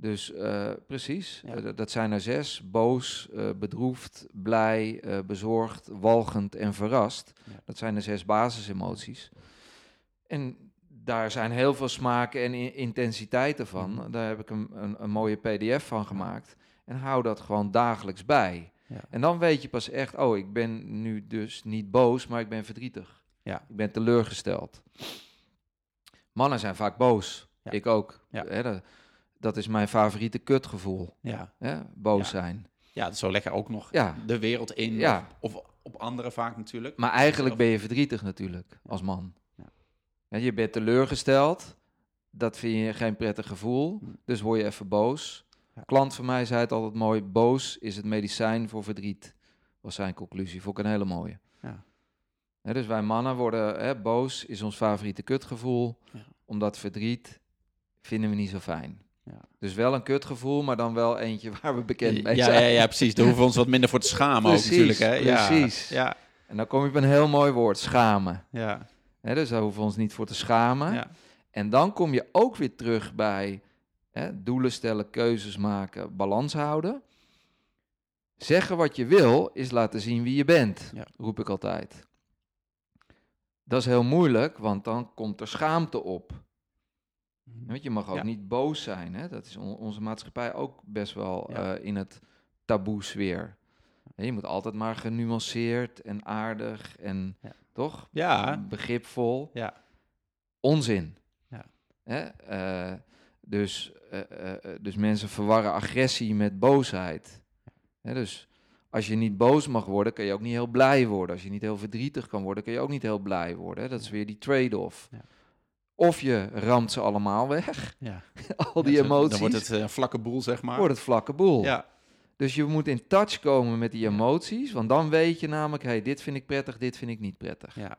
Dus eh, precies, Ja. Eh, dat- zijn er zes. Boos, eh, bedroefd, blij, eh, bezorgd, walgend en verrast. Ja. Dat zijn de zes basisemoties. En daar zijn heel veel smaken en intensiteiten van. Mhm. Daar heb ik een, een, een mooie pdf van gemaakt. En hou dat gewoon dagelijks bij. Ja. En dan weet je pas echt, oh, ik ben nu dus niet boos, maar ik ben verdrietig. Ja. Ik ben teleurgesteld. Mannen zijn vaak boos. Ja. Ik ook. Ja. Dat, dat is mijn favoriete kutgevoel. ja. Boos zijn. Ja, zo lekker ook nog Ja. de wereld in. Ja. Of, of op anderen vaak natuurlijk. Maar eigenlijk Of- ben je verdrietig natuurlijk, als man. Ja. Ja, je bent teleurgesteld. Dat vind je geen prettig gevoel. Hm. Dus word je even boos. Ja. Klant van mij zei het altijd mooi. Boos is het medicijn voor verdriet. Was zijn conclusie. Vond ik een hele mooie. Ja. Dus wij mannen worden hè, boos is ons favoriete kutgevoel. Ja. Omdat verdriet vinden we niet zo fijn. Ja. Dus wel een kutgevoel, maar dan wel eentje waar we bekend mee ja, zijn. ja, ja, precies. Daar hoeven we ons wat minder voor te schamen Precies, ook natuurlijk. Hè? Ja. precies. Ja, En dan kom je op een heel mooi woord, schamen. ja, Hè, dus daar hoeven we ons niet voor te schamen. ja. En dan kom je ook weer terug bij hè, doelen stellen, keuzes maken, balans houden. Zeggen wat je wil is laten zien wie je bent, Ja. roep ik altijd. Dat is heel moeilijk, want dan komt er schaamte op. Want je mag ook Ja. niet boos zijn. Hè? Dat is on- onze maatschappij ook best wel Ja. eh, in het taboe sfeer. Je moet altijd maar genuanceerd en aardig en Ja. Toch Ja, begripvol. ja, Onzin. Ja. Hè? Eh, dus, eh, eh, dus mensen verwarren agressie met boosheid. Hè, dus als je niet boos mag worden, kun je ook niet heel blij worden. Als je niet heel verdrietig kan worden, kun je ook niet heel blij worden. Hè? Dat is weer die trade-off. Ja. Of je ramt ze allemaal weg, ja. al die Ja, emoties, Dan wordt het een vlakke boel, zeg maar. wordt het vlakke boel. Ja, Dus je moet in touch komen met die emoties, want dan weet je namelijk, hey, dit vind ik prettig, dit vind ik niet prettig. ja.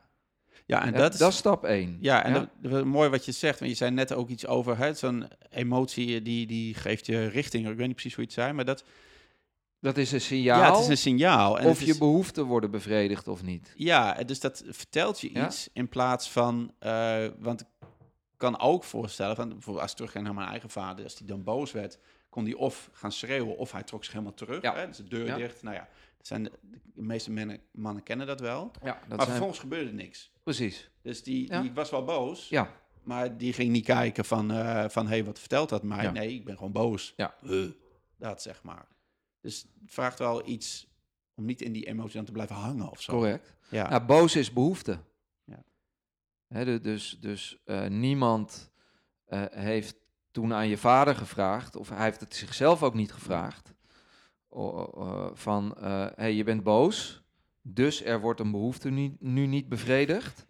Ja, en Ja, dat is... dat is stap één. Ja, en Dat, mooi wat je zegt. Want je zei net ook iets over hè, zo'n emotie eh, die, die geeft je richting. Ik weet niet precies hoe je het zei, maar dat... Dat is een Ja, signaal het is een signaal. En of je is- behoeften worden bevredigd of niet. Ja, dus dat vertelt je Ja. iets in plaats van... eh, want ik kan ook voorstellen, van, bijvoorbeeld als ik terugga naar mijn eigen vader... als hij dan boos werd, kon hij of gaan schreeuwen of hij trok zich helemaal terug. Ja. Hè, dus de deur Ja. dicht. Nou ja, dat zijn de, de meeste mannen, mannen kennen dat wel. Ja, dat maar zijn... vervolgens gebeurde niks. Precies. Dus die, Ja. die was wel boos. Ja, Maar die ging niet kijken van, eh, van hé, hey, wat vertelt dat mij? Ja. Nee, ik ben gewoon boos. Ja. Dat zeg maar. Dus het vraagt wel iets om niet in die emotie aan te blijven hangen of zo. correct. Ja. Nou, boos is behoefte. Ja. Dus dus eh, niemand eh, heeft toen aan je vader gevraagd, of hij heeft het zichzelf ook niet gevraagd, van hé, hey, je bent boos, dus er wordt een behoefte nu, nu niet bevredigd.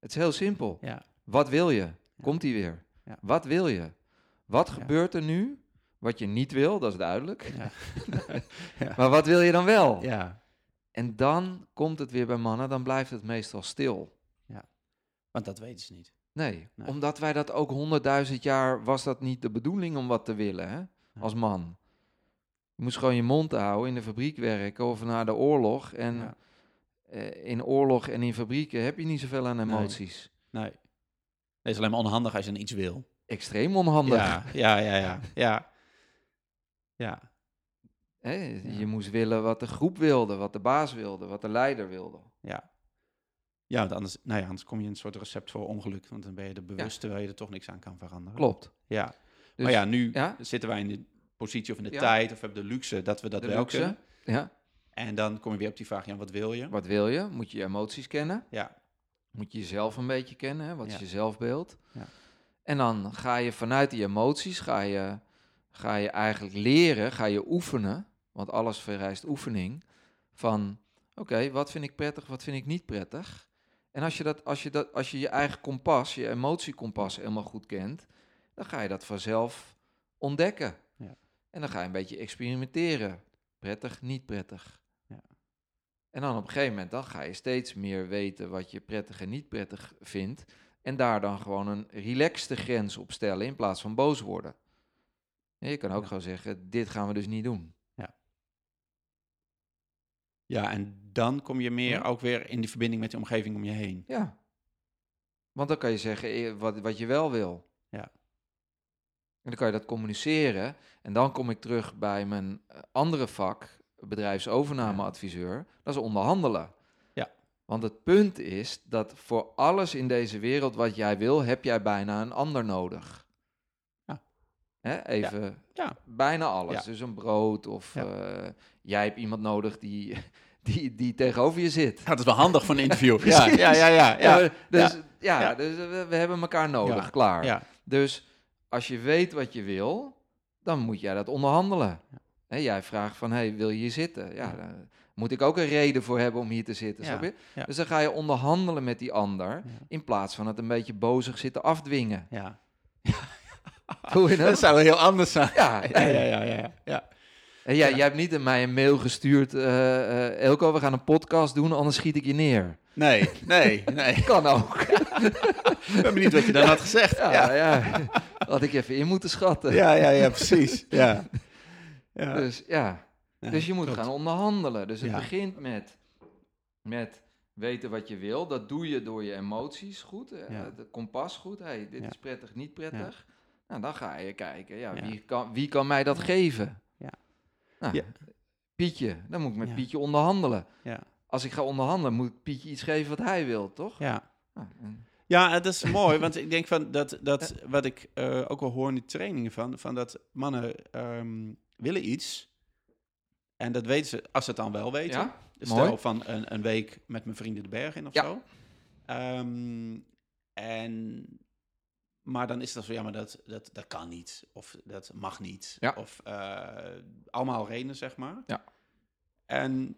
Het is heel simpel. ja. Wat wil je? Komt hij weer? Ja. Wat wil je? Wat Ja. gebeurt er nu? Wat je niet wil, dat is duidelijk. Maar wat wil je dan wel? ja. En dan komt het weer bij mannen, dan blijft het meestal stil. Want dat weten ze niet. Nee, Nee. omdat wij dat ook honderdduizend jaar was dat niet de bedoeling om wat te willen, hè? Als man. Je moest gewoon je mond houden, in de fabriek werken of na de oorlog. En Ja. eh, in oorlog en in fabrieken heb je niet zoveel aan emoties. Nee. Het is alleen maar onhandig als je dan iets wil. Extreem onhandig. Ja, ja, ja, ja. Ja. ja. Hè? Ja. Je moest willen wat de groep wilde, wat de baas wilde, wat de leider wilde. Ja. Ja, want anders, nou ja, anders kom je in een soort recept voor ongeluk. Want dan ben je er bewust terwijl je er toch niks aan kan veranderen. Klopt. Ja. Dus, maar ja, nu ja? zitten wij in de positie of in de Ja. tijd of hebben de luxe dat we dat De wel luxe. kunnen. Ja, En dan kom je weer op die vraag, ja, wat wil je? wat wil je? Moet je je emoties kennen? Ja, Moet je jezelf een beetje kennen, hè? wat is Ja. je zelfbeeld? Ja. En dan ga je vanuit die emoties, ga je, ga je eigenlijk leren, ga je oefenen, want alles vereist oefening, van oké, wat vind ik prettig, wat vind ik niet prettig? En als je, dat, als, je dat, als je je eigen kompas, je emotiekompas helemaal goed kent, dan ga je dat vanzelf ontdekken. Ja. En dan ga je een beetje experimenteren. Prettig, niet prettig. Ja. En dan op een gegeven moment, dan ga je steeds meer weten wat je prettig en niet prettig vindt. En daar dan gewoon een relaxte grens op stellen in plaats van boos worden. En je kan ook Ja. gewoon zeggen, dit gaan we dus niet doen. ja, en dan kom je meer Ja. ook weer in die verbinding met de omgeving om je heen. Ja. Want dan kan je zeggen eh, wat, wat je wel wil. Ja. En dan kan je dat communiceren. En dan kom ik terug bij mijn eh, andere vak, bedrijfsovernameadviseur. Dat is onderhandelen. Ja. Want het punt is dat voor alles in deze wereld wat jij wil, heb jij bijna een ander nodig. Ja. Hè, even, Ja. bijna alles. Dus een brood of eh, jij hebt iemand nodig die, die, die tegenover je zit. Ja, dat is wel handig voor een interview. ja, ja, ja, ja. dus, ja. Ja. dus we, we hebben elkaar nodig, klaar. ja. Dus als je weet wat je wil, dan moet jij dat onderhandelen. Jij vraagt van, hey, wil je hier zitten? Ja, daar moet ik ook een reden voor hebben om hier te zitten, Ja, snap je? Dus dan ga je onderhandelen met die ander, in plaats van het een beetje bozig zitten afdwingen. ja. Hoe je Dat dat? zou heel anders zijn. Ja, Ja, ja, ja, ja. En jij, Ja. jij hebt niet in mij een mail gestuurd, eh eh, Elko, we gaan een podcast doen, anders schiet ik je neer. Nee, nee, nee. Kan ook. Ik ben benieuwd wat je dan had gezegd. Ja, Ja. Had ik even in moeten schatten. ja, ja, ja precies. Ja. Ja. Dus ja, Ja, dus je moet klopt. gaan onderhandelen. Dus het Ja. begint met, met weten wat je wil. Dat doe je door je emoties goed. Ja. Het kompas goed. Hey, dit is prettig, niet prettig. Nou, dan ga je kijken. Ja. Wie, kan, wie kan mij dat geven? Ja. Nou, Ja. Pietje. Dan moet ik met Ja. Pietje onderhandelen. Ja. Als ik ga onderhandelen, moet ik Pietje iets geven wat hij wil, toch? Ja. Nou, en- Ja, het is mooi, want ik denk van dat, dat wat ik eh, ook wel hoor in die trainingen van, van dat mannen ehm, willen iets En dat weten ze, als ze het dan wel weten. Ja, mooi. Stel van een, een week met mijn vrienden de berg in of Ja. zo. Ehm, en, maar dan is dat zo, ja, maar dat, dat, dat kan niet. Of dat mag niet. Ja. Of eh, allemaal redenen, zeg maar. Ja. En,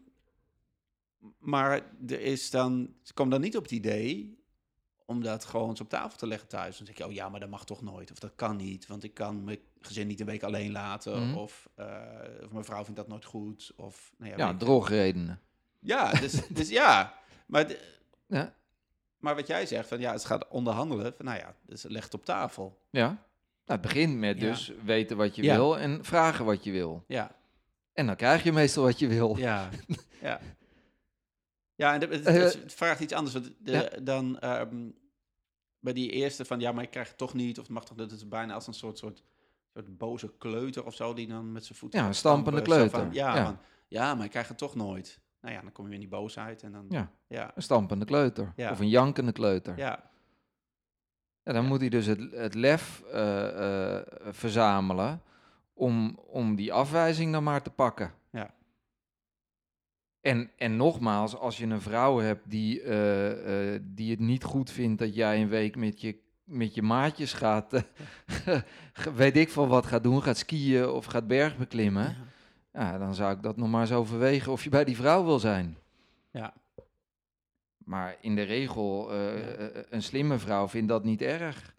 maar er is dan, ze komen dan niet op het idee om dat gewoon eens op tafel te leggen thuis. Dan zeg je, oh ja, maar dat mag toch nooit. Of dat kan niet, want ik kan mijn gezin niet een week alleen laten. Mhm. Of, eh, of mijn vrouw vindt dat nooit goed. Of, nou ja, Ja, drogredenen. ja, dus, dus ja. Maar, de- Ja. Maar wat jij zegt, van ja, het gaat onderhandelen. Van, nou ja, dus leg het op tafel. ja. Nou, het begint met Ja. dus weten wat je Ja. wil en vragen wat je wil. Ja, En dan krijg je meestal wat je wil. ja, ja. Ja, en het, Eh, het vraagt iets anders. Want de, ja. Dan ehm, bij die eerste van, ja, maar ik krijg het toch niet. Of het mag toch, dat is bijna als een soort, soort, soort boze kleuter of zo, die dan met zijn voeten... Ja, een stampende stampen, kleuter. Van, ja, Ja. Van, ja, maar ik krijg het toch nooit. Nou ja, dan kom je weer in die boosheid en dan... Ja, ja, een stampende kleuter. Ja. Of een jankende kleuter. ja, Ja, dan moet hij dus het, het lef eh, eh, verzamelen om, om die afwijzing dan maar te pakken. Ja. En, en nogmaals, als je een vrouw hebt die, eh, die het niet goed vindt dat jij een week met je, met je maatjes gaat, weet ik veel wat gaat doen, gaat skiën of gaat bergbeklimmen, ja. Ja, dan zou ik dat nog maar eens overwegen of je bij die vrouw wil zijn. Ja. Maar in de regel, eh, eh, een slimme vrouw vindt dat niet erg.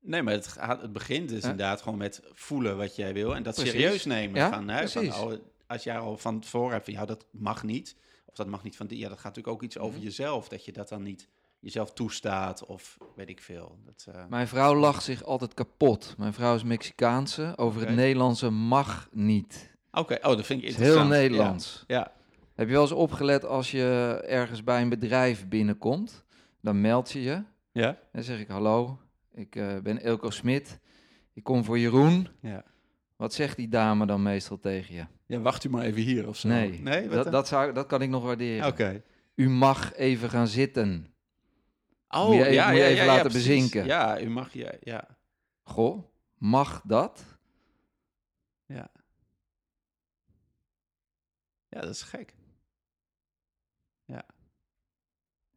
Nee, maar het, gaat, het begint dus inderdaad gewoon met voelen wat jij wil en dat Precies. serieus nemen. Ja, van, hè, van, oh, als jij al van tevoren hebt van, ja, dat mag niet. Of dat mag niet van die, ja, dat gaat natuurlijk ook iets over Mhm. jezelf. Dat je dat dan niet jezelf toestaat of weet ik veel. Dat, eh, Mijn vrouw lacht zich altijd kapot. Mijn vrouw is Mexicaanse. Over het Nederlandse mag niet. Oké, oh, dat vind ik interessant. heel Nederlands. Ja, Heb je wel eens opgelet als je ergens bij een bedrijf binnenkomt? Dan meld je je. ja, ja. Dan zeg ik hallo, ik eh, ben Elko Smit. Ik kom voor Jeroen. ja. Wat zegt die dame dan meestal tegen je? Ja, wacht u maar even hier of zo. Nee, nee dat, dat, zou, dat kan ik nog waarderen. Oké. U mag even gaan zitten. Oh, Moet je even- ja, moet je ja, even ja, ja, laten bezinken. Ja, u mag je, ja, Goh, mag dat? ja. Ja, dat is gek.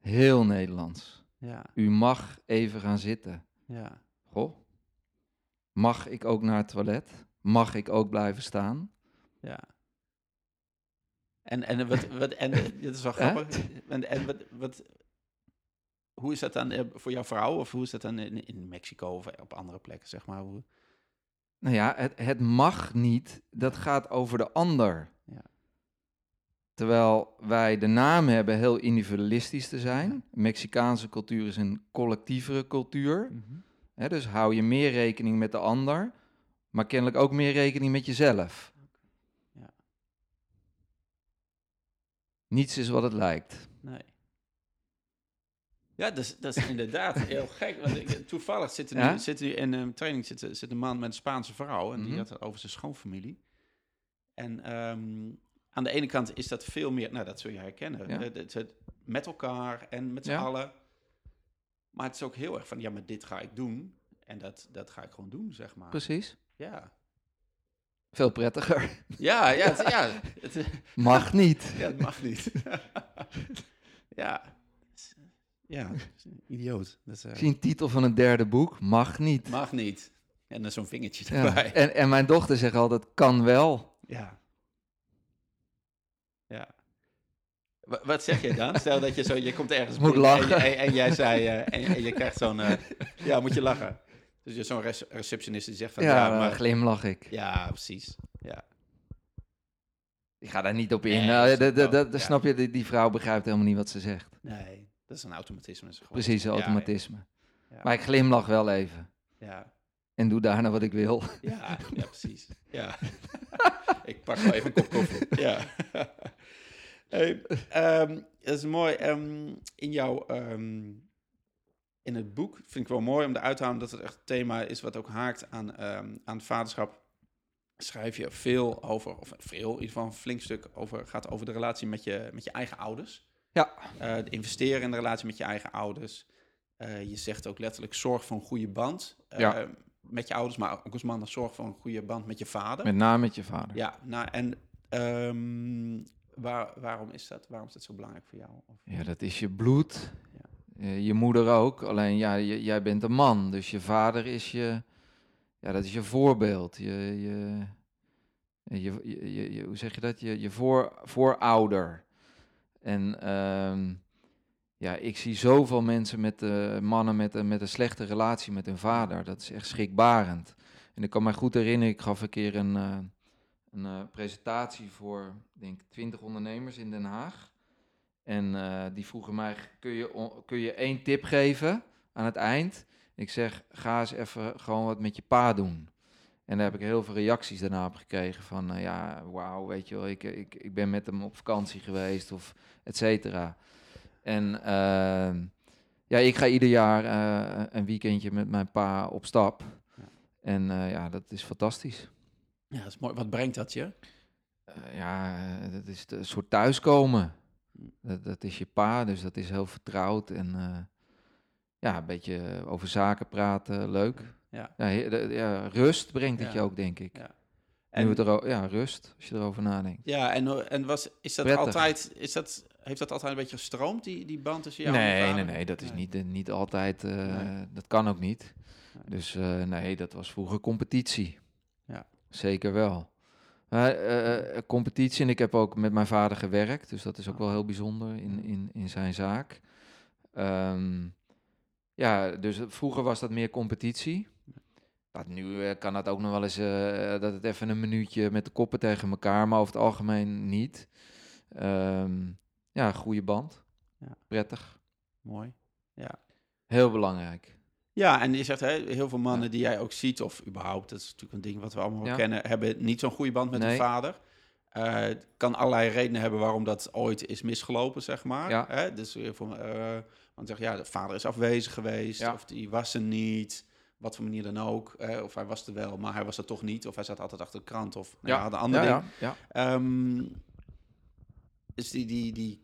Heel Nederlands. Ja, U mag even gaan zitten. ja. Goh. Mag ik ook naar het toilet? Mag ik ook blijven staan? Ja. En, en, wat, wat, en dit is wel grappig. En, en wat, wat, hoe is dat dan eh, voor jouw vrouw? Of hoe is dat dan in, in Mexico of op andere plekken, zeg maar? Hoe, Nou ja, het, het mag niet. Dat gaat over de ander. Terwijl wij de naam hebben heel individualistisch te zijn. Mexicaanse cultuur is een collectievere cultuur. Hè, dus hou je meer rekening met de ander, maar kennelijk ook meer rekening met jezelf. Ja. Niets is wat het lijkt. Nee. Ja, dat is, dat is inderdaad heel gek. Want ik, toevallig zit er nu, Ja? zit nu in een training zit, zit een man met een Spaanse vrouw. En die Mhm. had het over zijn schoonfamilie. En ehm, aan de ene kant is dat veel meer... Nou, dat zul je herkennen. Ja. Het, het- het- met elkaar en met z'n Ja. allen. Maar het is ook heel erg van... Ja, maar dit ga ik doen. En dat, dat ga ik gewoon doen, zeg maar. Precies. Ja. Veel prettiger. Ja, ja, het, ja, het, Mag niet. ja, het mag niet. ja. Ja, idioot. Dat is, eh, Ik zie een titel van een derde boek. Mag niet. Mag niet. En dan zo'n vingertje Ja. erbij. En, en mijn dochter zegt altijd, kan wel. Ja. Ja. Wa- Wat zeg je dan? Stel dat je zo, je komt ergens Moet lachen. En, je- en, en jij zei, eh, en, en je krijgt zo'n, eh, ja, moet je lachen. Dus je zo'n rece- receptionist die zegt van, Ja, maar, glimlach ik. ja, precies. Ja. Ik ga daar niet op in. Nee, Nou, dat ja. Snap je, die, die vrouw begrijpt helemaal niet wat ze zegt. Nee, dat is een automatisme. is Precies, ja. automatisme. Ja. Maar ik glimlach wel even. Ja, En doe daarna wat ik wil. ja, ja, precies. Ja. ik pak wel even een kop koffie. Ja. Hey, ehm, dat is mooi. ehm, in jouw... ehm, in het boek vind ik wel mooi om eruit te halen dat het echt een thema is wat ook haakt aan, aan het vaderschap. Schrijf je veel over, of veel, in ieder geval een flink stuk over, gaat over de relatie met je, met je eigen ouders. Ja. De investeren in de relatie met je eigen ouders. Eh, je zegt ook letterlijk zorg voor een goede band eh, Ja. met je ouders, maar ook als man zorg voor een goede band met je vader. Met name met je vader. Ja, nou, en waar, waarom is dat? Waarom is dat zo belangrijk voor jou? Of, Ja, dat is je bloed. Ja. Eh, je moeder ook. Alleen ja, je- jij bent een man. Dus je vader is je. Ja, dat is je voorbeeld. Je, je, je, je, je- hoe zeg je dat? Je, je voor, voorouder. En ehm, ja, ik zie zoveel mensen met eh, mannen met, een- met een slechte relatie met hun vader. Dat is echt schrikbarend. En ik kan me goed herinneren, ik gaf een keer een, eh, een eh, presentatie voor, ik denk 20 ondernemers in Den Haag. En eh, die vroegen mij, kun je, kun je één tip geven aan het eind? Ik zeg, ga eens even gewoon wat met je pa doen. En daar heb ik heel veel reacties daarna op gekregen van, eh, ja, wauw, weet je wel, ik, ik, ik ben met hem op vakantie geweest of et cetera. En ehm, ja, ik ga ieder jaar een weekendje met mijn pa op stap. Ja. En ja, dat is fantastisch. Ja, dat is mooi. Wat brengt dat je? Eh, ja, dat is een soort thuiskomen. Hm. Dat, dat is je pa, dus dat is heel vertrouwd. En eh, ja, een beetje over zaken praten, leuk. Ja. Ja, rust brengt het Ja. je ook, denk ik. Ja. En, En, het ero- ja, rust, als je erover nadenkt. ja, en, en was, is dat Prettig. altijd, is dat, heeft dat altijd een beetje gestroomd, die, die band tussen jou en je nee, nee, nee, dat is Nee. niet, eh, niet altijd, Nee. dat kan ook niet. Nee. Dus nee, dat was vroeger competitie. Zeker wel. Maar, eh, eh, competitie, en ik heb ook met mijn vader gewerkt, dus dat is ook Ah. wel heel bijzonder in, in, in zijn zaak. Ehm, ja, dus vroeger was dat meer competitie. Dat nu eh, kan dat ook nog wel eens, eh, dat het even een minuutje met de koppen tegen elkaar, maar over het algemeen niet. Ehm, ja, goede band. Ja. Prettig. Mooi. Ja. Heel belangrijk. Ja, en je zegt hè, heel veel mannen Ja. die jij ook ziet, of überhaupt, dat is natuurlijk een ding wat we allemaal Ja. kennen, hebben niet zo'n goede band met hun vader. Eh, kan allerlei redenen hebben waarom dat ooit is misgelopen, zeg maar. Ja. Hè? Dus heel veel, eh, want zeg ja, de vader is afwezig geweest, of die was er niet, wat voor manier dan ook. Hè? Of hij was er wel, maar hij was er toch niet, of hij zat altijd achter de krant, of nou ja, de andere ja, ding. ja, ja. Ehm, dus die, die, die.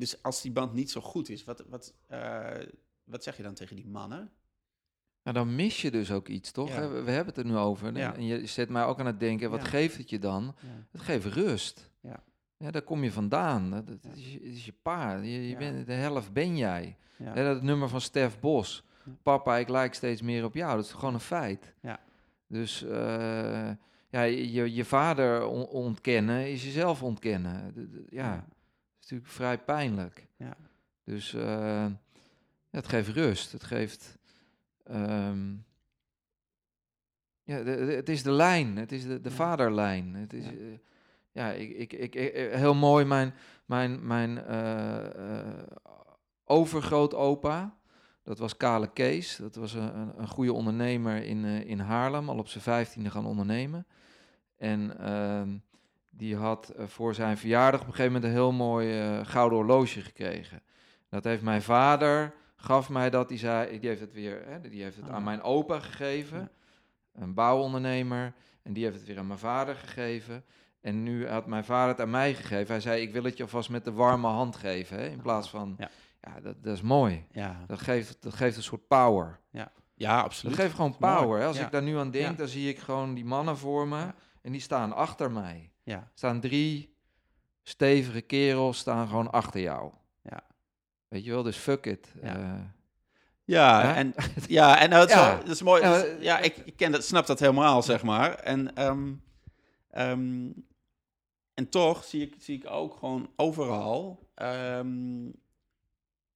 Dus als die band niet zo goed is, wat, wat, eh, wat zeg je dan tegen die mannen? Nou, dan mis je dus ook iets, toch? Ja. We, we hebben het er nu over. En- Ja. En je zet mij ook aan het denken, wat Ja. geeft het je dan? Het geeft rust. Ja. Ja, daar kom je vandaan. Dat, is, je, het is je bent, de helft ben jij. Dat nummer van Stef Bos. Papa, ik lijk steeds meer op jou. Dat is gewoon een feit. Ja. Dus eh, ja, je, je vader on- ontkennen is jezelf ontkennen. Ja, natuurlijk vrij pijnlijk. Ja. Dus eh, ja, het geeft rust. Het geeft. ehm, ja, de- de- het is de lijn. Het is de, de Ja. vaderlijn. Het is, Ja. eh, ja, ik, ik, ik, ik- eh, heel mooi. Mijn, mijn, mijn eh, overgrootopa, dat was Kale Kees. Dat was een, een, goede ondernemer in, in Haarlem, al op zijn vijftiende gaan ondernemen. En ehm, die had eh, voor zijn verjaardag op een gegeven moment een heel mooi eh, gouden horloge gekregen. Dat heeft mijn vader, gaf mij dat, die, zei, die heeft het weer, hè, die heeft het Ah. aan mijn opa gegeven, Ja. een bouwondernemer. En die heeft het weer aan mijn vader gegeven. En nu had mijn vader het aan mij gegeven. Hij zei, ik wil het je alvast met de warme hand geven. Hè? In plaats van, Ja. ja, dat, dat is mooi. Ja. Dat geeft, dat geeft een soort power. ja, Dat absoluut. geeft gewoon power. Hè? Als Ja. ik daar nu aan denk, Ja. dan zie ik gewoon die mannen voor me. Ja. En die staan achter mij. Ja. Staan drie stevige kerels staan gewoon achter jou. Ja. Weet je wel, dus fuck it. Ja. Eh, Ja, Hè? en, ja, en nou, het is Ja. dat is mooi. Ja, Ja, ja ik, ik ken dat, snap dat helemaal, zeg maar. En, ehm, ehm, en toch zie ik, zie ik ook gewoon overal ehm,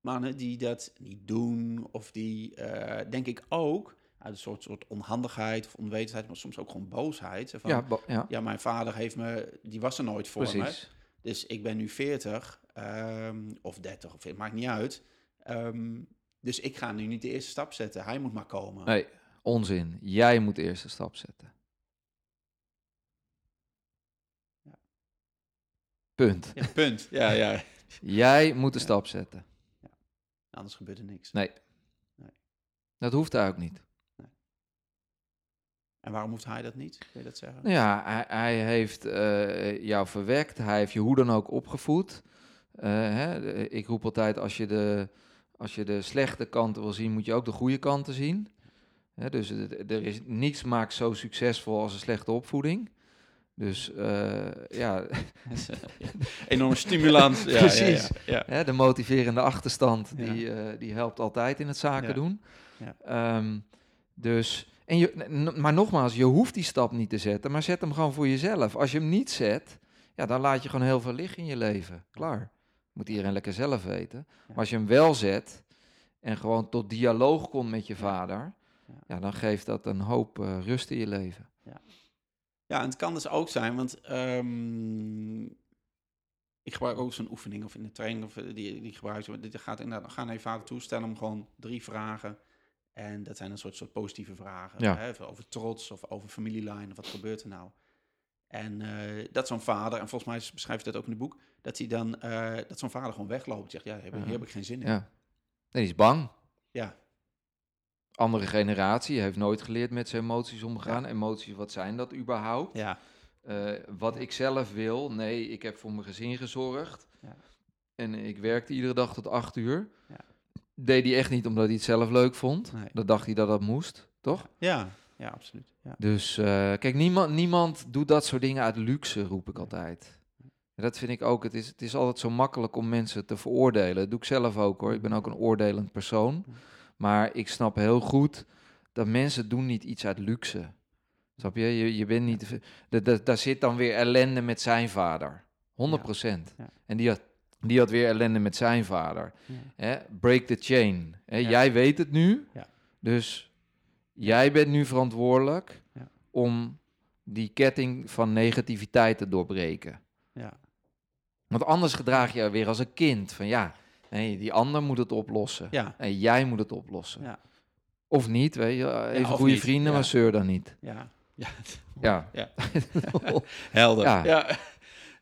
mannen die dat niet doen, of die, eh, denk ik ook, uit een soort, soort onhandigheid of onwetendheid, maar soms ook gewoon boosheid. Van, ja, ja. bo- ja, mijn vader heeft me, die was er nooit voor me. precies. Dus ik ben nu 40 ehm, of 30, of het maakt niet uit. Ehm, dus ik ga nu niet de eerste stap zetten. Hij moet maar komen. Nee, onzin. Jij moet de eerste stap zetten. Ja. Punt. Ja, punt. Ja, ja. Jij moet de stap zetten. Anders gebeurt er niks. Nee. Nee. Dat hoeft ook niet. En waarom hoeft hij dat niet? Kun je dat zeggen? Nou ja, hij, hij heeft eh, jou verwekt. Hij heeft je hoe dan ook opgevoed. Eh, hè, ik roep altijd, als je, de, als je de slechte kanten wil zien, moet je ook de goede kanten zien. Hè, dus er is niets maakt zo succesvol als een slechte opvoeding. Dus eh, ja, Enorme stimulans. Ja, Precies. Ja, ja, hè, de motiverende achterstand, Ja. die, eh, die helpt altijd in het zaken Ja. doen. Ja. Ehm, dus, en je, maar nogmaals, je hoeft die stap niet te zetten, maar zet hem gewoon voor jezelf. Als je hem niet zet, ja, dan laat je gewoon heel veel liggen in je leven. Klaar. Moet iedereen lekker zelf weten. Maar als je hem wel zet en gewoon tot dialoog komt met je vader, Ja. ja, dan geeft dat een hoop eh, rust in je leven. Ja, en het kan dus ook zijn, want ehm, ik gebruik ook zo'n oefening of in de training of eh, die, die gebruik je. Dit gaat inderdaad, ga naar je vader toe, stel hem gewoon drie vragen. En dat zijn een soort, soort positieve vragen. Ja. Hè, over trots of over familielijn of wat gebeurt er nou. En eh, dat zo'n vader, en volgens mij beschrijft dat ook in het boek, dat hij dan, eh, dat zo'n vader gewoon wegloopt. Zegt, ja, hier heb, ik- hier heb ik geen zin in. Ja. Nee, die is bang. Ja. Andere generatie heeft nooit geleerd met zijn emoties omgaan. Emoties, wat zijn dat überhaupt? Ja. Eh, wat ik zelf wil, nee, ik heb voor mijn gezin gezorgd. Ja. En ik werkte iedere dag tot acht uur. Ja. Deed hij echt niet omdat hij het zelf leuk vond. Nee. Dan dacht hij dat dat moest, toch? Ja, ja, absoluut. Ja. Dus eh, kijk, niemand, niemand doet dat soort dingen uit luxe, roep ik altijd. En dat vind ik ook. Het is, het is altijd zo makkelijk om mensen te veroordelen. Dat doe ik zelf ook hoor. Ik ben ook een oordelend persoon. Maar ik snap heel goed dat mensen doen niet iets uit luxe. Snap je? Je, je bent niet... da- da- Daar zit dan weer ellende met zijn vader. 100 procent. Ja. En die had, die had weer ellende met zijn vader. Ja. Hè? Break the chain. Hè? Ja. Jij weet het nu. Ja. Dus jij bent nu verantwoordelijk om die ketting van negativiteit te doorbreken. Ja. Want anders gedraag je weer als een kind. Van ja, nee, die ander moet het oplossen. Ja. En jij moet het oplossen. Ja. Of niet, weet je. Even goede niet, vrienden, maar zeur dan niet. Ja. Ja. Ja. Ja. Helder. Ja.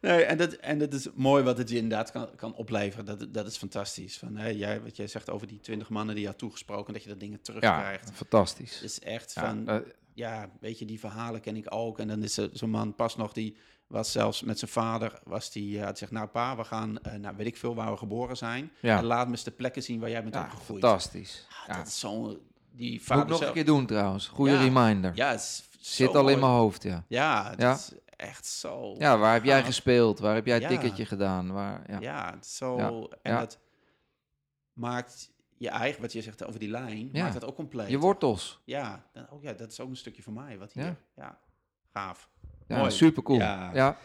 Ja. Nee, en, dat, en dat is mooi wat het je inderdaad kan, kan opleveren. Dat, dat is fantastisch. Van, hè, jij, wat jij zegt over die twintig mannen die je had toegesproken, dat je dat dingen ja, terugkrijgt. fantastisch. Het is echt Ja, van, eh, ja, weet je, die verhalen ken ik ook. En dan is er zo'n man pas nog, die was zelfs met zijn vader, was die, uh, had gezegd, nou pa, we gaan, uh, nou weet ik veel waar we geboren zijn. Ja. En laat me eens de plekken zien waar jij bent ja, opgegroeid. fantastisch. Ah, Ja. Dat is zo'n, die Moet vader ik nog zelf- een keer doen trouwens. Goede Ja. reminder. Ja, het is Zit al in mijn hoofd, ja. Ja, het Ja. is echt zo. Ja, waar heb jij gespeeld? Waar heb jij het Ja. ticketje gedaan? Waar, ja. Ja, zo. Ja, En dat maakt je eigen, wat je zegt over die lijn, maakt dat ook compleet. Je wortels. Ja, dan, ook, ja, dat is ook een stukje van mij. Wat hier, Ja. gaaf. Ja, Mooi. super cool. Ja.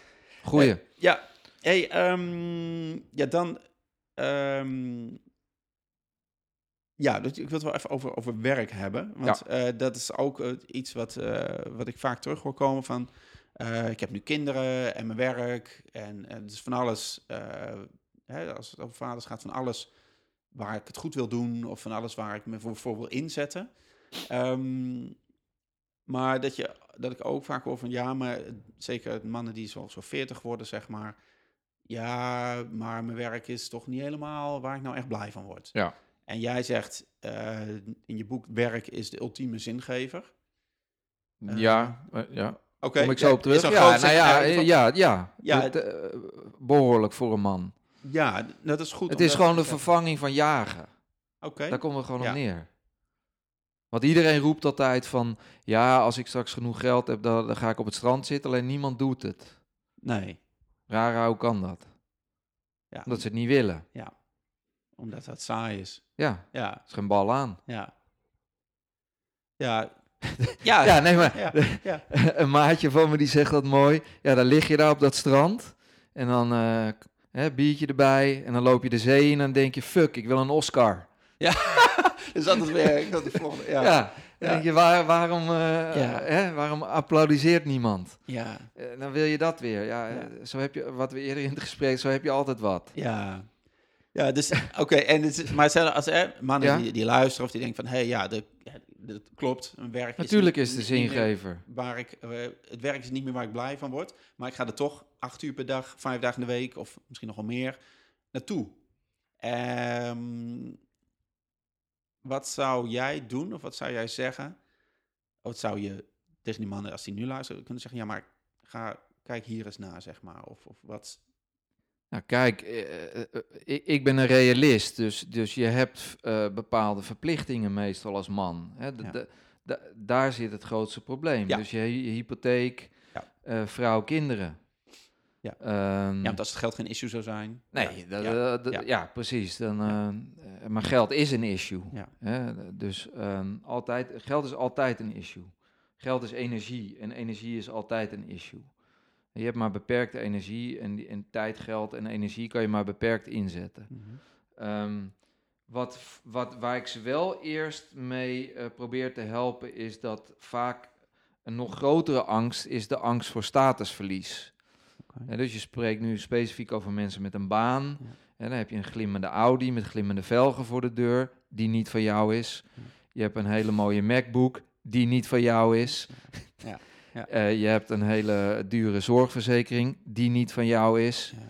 Goeie. Eh, ja, hey, ehm, ja, dan. ehm, ja, dus ik wil het wel even over, over werk hebben. Want eh, dat is ook eh, iets wat, wat ik vaak terug hoor komen van... eh, ik heb nu kinderen en mijn werk en eh, dus van alles... eh, hè, als het over vaders gaat, van alles waar ik het goed wil doen... of van alles waar ik me voor, voor wil inzetten. Ehm, maar dat, je, dat ik ook vaak hoor van... ja, maar zeker mannen die zo, zo 40 worden, zeg maar... ja, maar mijn werk is toch niet helemaal waar ik nou echt blij van word. Ja. En jij zegt eh, in je boek: werk is de ultieme zingever. Ja, ja. Oké, Kom ik zo ja, op terug. Ja, nou ja, eh, ja, ja. Ja, Het, eh, behoorlijk voor een man. ja, dat is goed. Het is gewoon de vervanging van jagen. Oké. Daar komen we gewoon Ja. op neer. Want iedereen roept altijd van... Ja, als ik straks genoeg geld heb, dan, dan ga ik op het strand zitten. Alleen niemand doet het. Nee, Raar, hoe kan dat? Ja. Omdat ze het niet willen. omdat dat saai is. Ja, Ja, is geen bal aan. ja. Ja, ja, Ja, nee, maar ja, ja. een maatje van me die zegt dat mooi. Ja, dan lig je daar op dat strand. En dan eh hè, biertje erbij. En dan loop je de zee in en dan denk je... Fuck, ik wil een Oscar. Dus dat is weer. Ik volgende, Ja, ja. dan Ja. denk je, waar, waarom, eh, Ja. hè, waarom applaudisseert niemand? Ja, Eh, dan wil je dat weer. Ja, Ja. Zo heb je, wat we eerder in het gesprek, zo heb je altijd wat. ja. Ja, dus oké. en het is- maar stel als hè, mannen Ja. die, die luisteren of die denken van, hé, hey, ja, de, ja, dat klopt. Een werk Natuurlijk niet- is de zingever. waar ik, eh, het werk is niet meer waar ik blij van word, maar ik ga er toch acht uur per dag, vijf dagen in de week of misschien nog wel meer naartoe. Ehm, wat zou jij doen of wat zou jij zeggen? Wat zou je tegen die mannen, als die nu luisteren, kunnen zeggen, ja, maar ga, kijk hier eens naar, zeg maar. Of, of wat? Nou, kijk, eh, eh, eh, ik, ik ben een realist, dus, dus je hebt eh, bepaalde verplichtingen meestal als man. Hè? Ja. daar zit het grootste probleem. Ja. Dus je, je hypotheek, Ja. eh, vrouw, kinderen. Ja. Ehm, Ja, want als het geld geen issue zou zijn. Nee, ja, dat- ja, dat- ja. ja. precies. Dan, maar geld is een issue. Ja. Hè? Dus ehm, altijd, geld is altijd een issue. Geld is energie en energie is altijd een issue. Je hebt maar beperkte energie en, en tijd, geld en energie kan je maar beperkt inzetten. Mhm. Ehm, wat, wat, waar ik ze wel eerst mee eh, probeer te helpen, is dat vaak een nog grotere angst is de angst voor statusverlies. Hè, dus je spreekt nu specifiek over mensen met een baan. Ja. En dan heb je een glimmende Audi met glimmende velgen voor de deur, die niet van jou is. Ja. Je hebt een hele mooie MacBook, die niet van jou is. Ja. Ja. Eh, je hebt een hele dure zorgverzekering, die niet van jou is. Ja.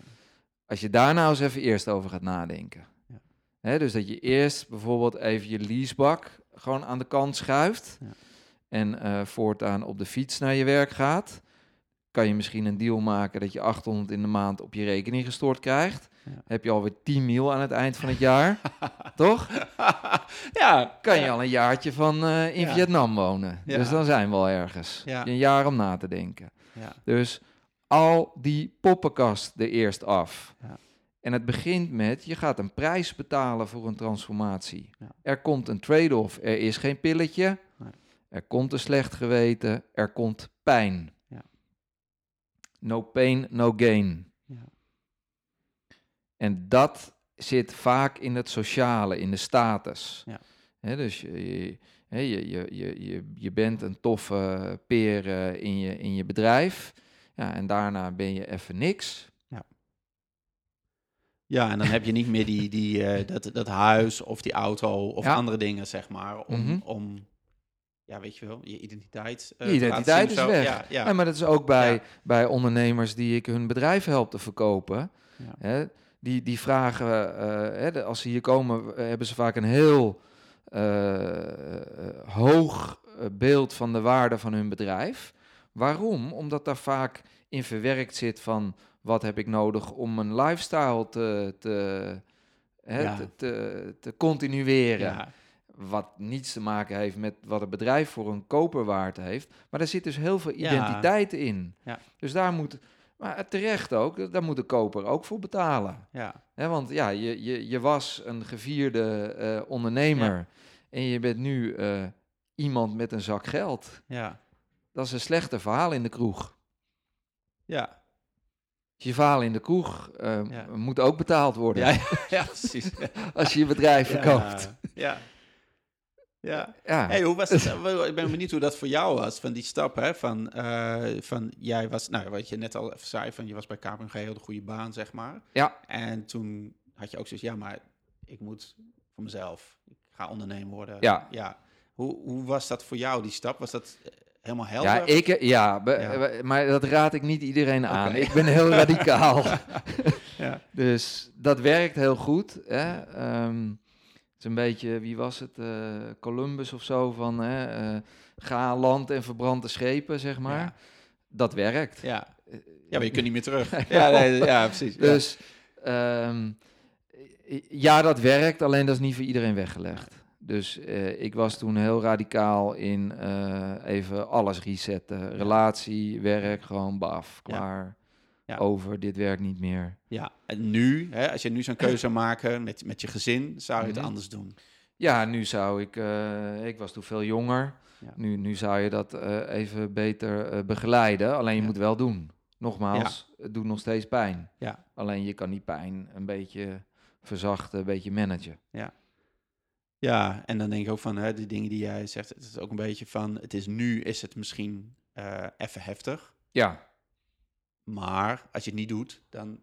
Als je daar nou eens even eerst over gaat nadenken. Ja. Hè, dus dat je eerst bijvoorbeeld even je leasebak gewoon aan de kant schuift. En eh, voortaan op de fiets naar je werk gaat. Kan je misschien een deal maken dat je 800 in de maand op je rekening gestort krijgt. Ja. Heb je alweer 10 mil aan het eind van het jaar. toch? ja, Kan je al een jaartje van eh, in Ja. Vietnam wonen. Ja. Dus dan zijn we al ergens. Ja. Een jaar om na te denken. Ja. Dus al die poppenkast er eerst af. Ja. En het begint met, je gaat een prijs betalen voor een transformatie. Er komt een trade-off. Er is geen pilletje. Nee. Er komt een slecht geweten. Er komt pijn. Ja. No pain, no gain. Ja. En dat zit vaak in het sociale, in de status. Ja. Dus je, je, je, je, je, bent een toffe peer eh, in, je, in je bedrijf. Ja, en daarna ben je even niks. Ja, en dan heb je niet meer die, die, eh, dat, dat huis of die auto of Ja. andere dingen, zeg maar, om, Mhm. om ja, weet je wel, je identiteit eh, Je identiteit is weg. Ja, ja. Ja, maar dat is ook bij, Ja. bij ondernemers die ik hun bedrijf help te verkopen. Ja. Hè, die, die vragen, eh, hè, de- als ze hier komen, eh, hebben ze vaak een heel hoog beeld van de waarde van hun bedrijf. Waarom? Omdat daar vaak in verwerkt zit van wat heb ik nodig om mijn lifestyle te, te, hè, Ja. te, te, te continueren. Wat niets te maken heeft met wat het bedrijf voor een koper waard heeft. Maar er zit dus heel veel Ja. identiteit in. Ja. Dus daar moet, maar terecht ook, daar moet de koper ook voor betalen. Ja. Want ja, je, je, je was een gevierde eh, ondernemer en je bent nu eh, iemand met een zak geld. Ja. Dat is een slechter verhaal in de kroeg. Ja. Je verhaal in de kroeg eh, Ja. moet ook betaald worden Ja, ja, precies. als je je bedrijf verkoopt. Ja. Ja. Ja. Hey, hoe was het? Ik ben benieuwd hoe dat voor jou was, van die stap, hè? Van, eh, van jij was, nou, wat je net al even zei, van je was bij KPMG, heel de goede baan, zeg maar. Ja. En toen had je ook zoiets, ja, maar ik moet voor mezelf, ik ga ondernemer worden. Ja. Ja. Hoe, hoe was dat voor jou, die stap? Was dat eh, helemaal helder? Ja, ik, ja, maar dat raad ik niet iedereen aan. Ik ben heel radicaal. Ja. Dus dat werkt heel goed. Hè? Ehm, het is een beetje, wie was het? eh, Columbus of zo, van hè, eh, ga land en verbrand de schepen, zeg maar. Ja. Dat werkt. Ja. ja, maar je kunt niet meer terug. Ja, nee, ja precies. Ja. Dus ehm, ja, dat werkt, alleen dat is niet voor iedereen weggelegd. Dus eh, ik was toen heel radicaal in eh, even alles resetten. Relatie, werk, gewoon baf, Ja. klaar. Ja. Over, dit werkt niet meer. Ja, en nu, hè, als je nu zo'n keuze zou maken met, met je gezin, zou je het Mhm. anders doen. Ja, nu zou ik, eh, ik was toen veel jonger. Ja. Nu, nu zou je dat eh, even beter eh, begeleiden. Alleen je Ja. moet wel doen. Nogmaals, het doet nog steeds pijn. Ja. Alleen je kan die pijn een beetje verzachten, een beetje managen. Ja, en dan denk ik ook van hè, die dingen die jij zegt, het is ook een beetje van, het is nu is het misschien even heftig, Ja, maar als je het niet doet, dan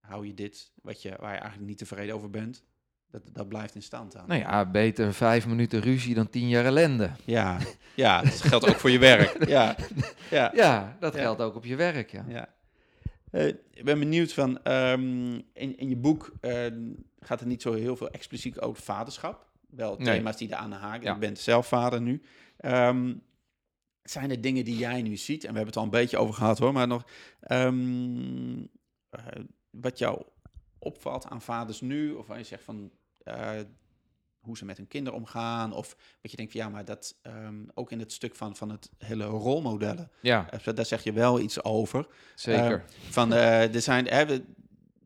hou je dit, wat je, waar je eigenlijk niet tevreden over bent, dat, dat blijft in stand dan. nou ja, beter vijf minuten ruzie dan tien jaar ellende. Ja, ja, dat geldt ook voor je werk. Ja, ja, Ja, dat Ja. geldt ook op je werk, ja. ja. Eh, ik ben benieuwd van, ehm, in, in je boek eh, gaat het niet zo heel veel expliciet over vaderschap. Wel Nee. thema's die eraan haken. Ja. Je bent zelf vader nu. Ehm, zijn er dingen die jij nu ziet, en we hebben het al een beetje over gehad hoor, maar nog ehm, eh, wat jou opvalt aan vaders nu, of waar je zegt van, eh, hoe ze met hun kinderen omgaan. Of wat je denkt van ja, maar dat ehm, ook in het stuk van, van het hele rolmodellen. Ja, eh, daar zeg je wel iets over. zeker. Van, eh, er zijn, hè,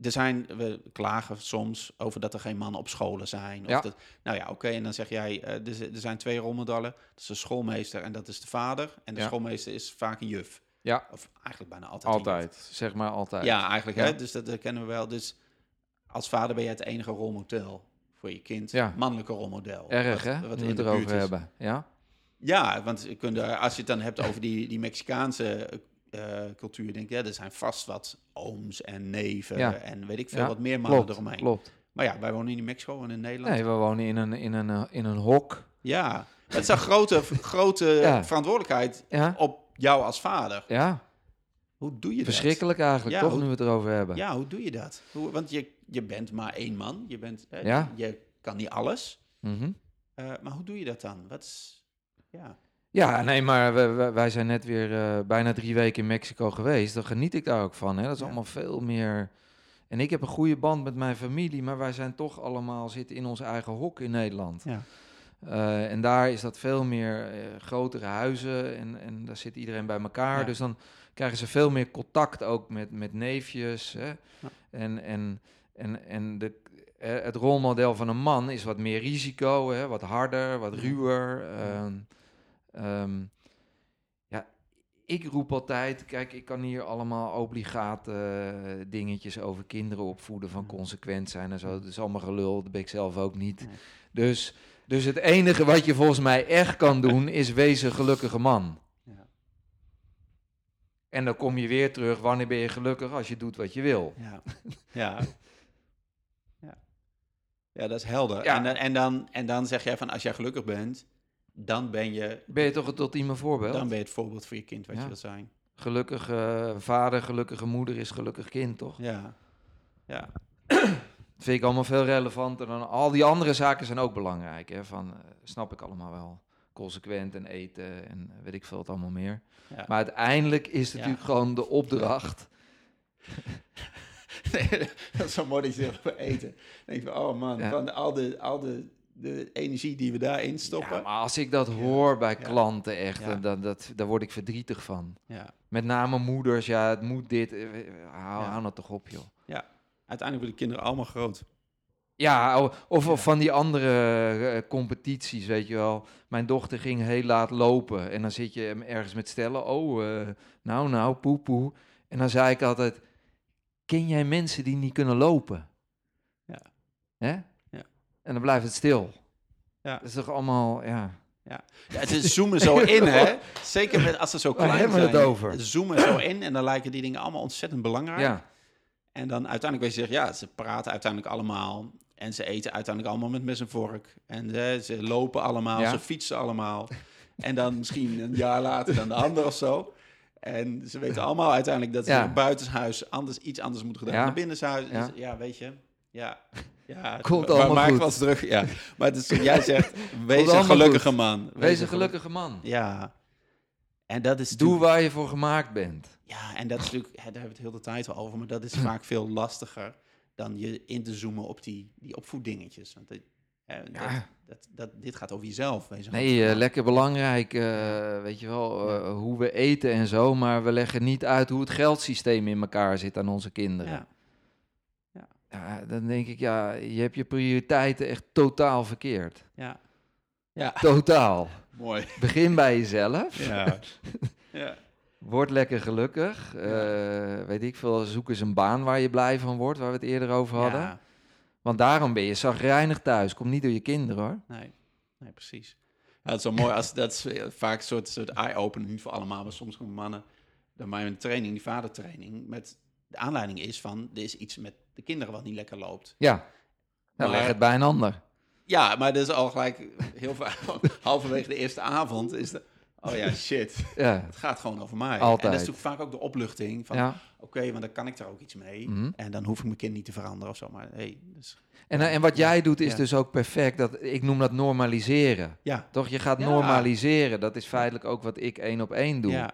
er zijn, we klagen soms over dat er geen mannen op scholen zijn. Of Ja. Dat, nou ja, oké, en dan zeg jij, eh, er, er zijn twee rolmodellen. Dat is de schoolmeester en dat is de vader. En de Ja. schoolmeester is vaak een juf. ja, Of eigenlijk bijna altijd altijd. Zeg maar altijd. Ja, eigenlijk, Ja. hè. Dus dat, eh, kennen we wel. Dus als vader ben je het enige rolmodel voor je kind. Ja. Mannelijke rolmodel. Erg, wat- hè? wat we het erover hebben. Ja? Ja, want je kunt er- als je het dan hebt over die, die Mexicaanse eh, cultuur, denk ik, ja, er zijn vast wat ooms en neven Ja. en weet ik veel Ja, wat meer mannen Klopt, eromheen. klopt. Maar ja, wij wonen in Mexico en in Nederland. Nee, we wonen in een, in een, eh, in een hok. Ja, het is een grote, grote Ja. verantwoordelijkheid op jou als vader. ja. Hoe doe je verschrikkelijk eigenlijk, toch? hoe- Nu we het erover hebben. Ja, hoe doe je dat? Hoe, want je, je bent maar één man. Je, bent, Ja. je kan niet alles. Mhm. Eh, maar hoe doe je dat dan? Wat is, ja. Ja, nee, maar we- wij zijn net weer eh, bijna drie weken in Mexico geweest. Dan geniet ik daar ook van. Hè? Dat is Ja. allemaal veel meer... En ik heb een goede band met mijn familie, maar wij zijn toch allemaal zitten in ons eigen hok in Nederland. Ja. Eh, en daar is dat veel meer eh, grotere huizen en, en daar zit iedereen bij elkaar. Ja. Dus dan krijgen ze veel meer contact ook met, met neefjes. Hè? Ja. En, en, en, en de, het rolmodel van een man is wat meer risico, hè? wat harder, wat ruwer. ehm, ehm, ja, ik roep altijd, kijk, ik kan hier allemaal obligate eh, dingetjes over kinderen opvoeden van consequent zijn en zo. Dat is allemaal gelul, dat ben ik zelf ook niet. Nee. Dus, dus het enige wat je volgens mij echt kan doen, is wees een gelukkige man. Ja. En dan kom je weer terug, wanneer ben je gelukkig? Als je doet wat je wil. Ja. ja. ja. Ja, dat is helder. Ja. En, dan, en, dan, en dan zeg jij van als jij gelukkig bent, dan ben je, Ben je toch het ultieme voorbeeld? dan ben je het voorbeeld voor je kind wat Ja. je wil zijn. Gelukkige vader, gelukkige moeder is gelukkig kind, toch? Ja. Ja. Vind ik allemaal veel relevanter dan al die andere zaken zijn ook belangrijk. Hè? Van, eh, snap ik allemaal wel. Consequent en eten en weet ik veel wat allemaal meer. ja. Maar uiteindelijk is het Ja. natuurlijk gewoon de opdracht. Nee, dat is zo mooi dat je zegt over eten. Dan denk je van, oh man, Ja. van al, de, al de, de energie die we daarin stoppen. Ja, maar als ik dat hoor bij Ja. klanten echt, Ja. dan, dan, dat, daar word ik verdrietig van. Ja. Met name moeders, ja, het moet dit. eh, eh, Hou, Ja. hou nou toch op, joh. Uiteindelijk worden kinderen allemaal groot. Ja, o- of, Ja. of van die andere eh, competities, weet je wel. Mijn dochter ging heel laat lopen en dan zit je hem ergens met stellen. Oh, eh, nou, nou, poepoe. En dan zei ik altijd, ken jij mensen die niet kunnen lopen? Ja. Hè? Ja. En dan blijft het stil. Ja. Dat is toch allemaal, ja. Ja, het is zoomen zo in, hè? Zeker met, als ze zo klein hebben we het zijn. over? Zoomen zo in en dan lijken die dingen allemaal ontzettend belangrijk. ja. En dan uiteindelijk weet je zeggen, ja, ze praten uiteindelijk allemaal. En ze eten uiteindelijk allemaal met mes en vork. En ze lopen allemaal, Ja. ze fietsen allemaal. En dan misschien een jaar later dan de ander of zo. En ze weten allemaal uiteindelijk dat ze Ja. buitenshuis anders, iets anders moeten gedaan Ja. dan binnenshuis. Ja. Dus ja, weet je. Ja, ja Komt maar allemaal goed. eens terug. Ja. Maar het is, jij zegt, wees een gelukkige goed. man. Wees een gelukkige man. Ja. En dat is Doe waar je voor gemaakt bent. ja, en dat is natuurlijk, daar hebben we het heel de tijd al over, maar dat is vaak veel lastiger dan je in te zoomen op die, die opvoeddingetjes. Want dat, Ja. dat, dat, dit gaat over jezelf. Wees Nee, eh, lekker belangrijk, eh, weet je wel, eh, hoe we eten en zo. Maar we leggen niet uit hoe het geldsysteem in elkaar zit aan onze kinderen. Ja. Ja, dan denk ik, ja, je hebt je prioriteiten echt totaal verkeerd. Ja. Ja, Totaal. mooi. Begin bij jezelf. Ja. ja. Word lekker gelukkig. Eh, weet ik veel, zoek eens een baan waar je blij van wordt, waar we het eerder over hadden. Ja. Want daarom ben je zagrijnig thuis. Komt niet door je kinderen hoor. Nee, nee, precies. Ja, dat is zo mooi. Als, dat is eh, vaak een soort, soort eye-opener, niet voor allemaal, maar soms gewoon mannen. Dan mijn training, die vadertraining, met de aanleiding is van, er is iets met de kinderen wat niet lekker loopt. Ja, dan Maar- leg het bij een ander. Ja, maar dat is al gelijk heel vaak, halverwege de eerste avond is de, oh ja, shit, Ja, het gaat gewoon over mij. Altijd. En dat is natuurlijk vaak ook de opluchting van, ja. oké, want dan kan ik er ook iets mee. Mhm. En dan hoef ik mijn kind niet te veranderen of zo, maar hey, dus, En, eh, en wat jij doet is Ja. dus ook perfect. Dat, ik noem dat normaliseren. ja. Toch, je gaat normaliseren. Dat is feitelijk ook wat ik één op één doe. Ja,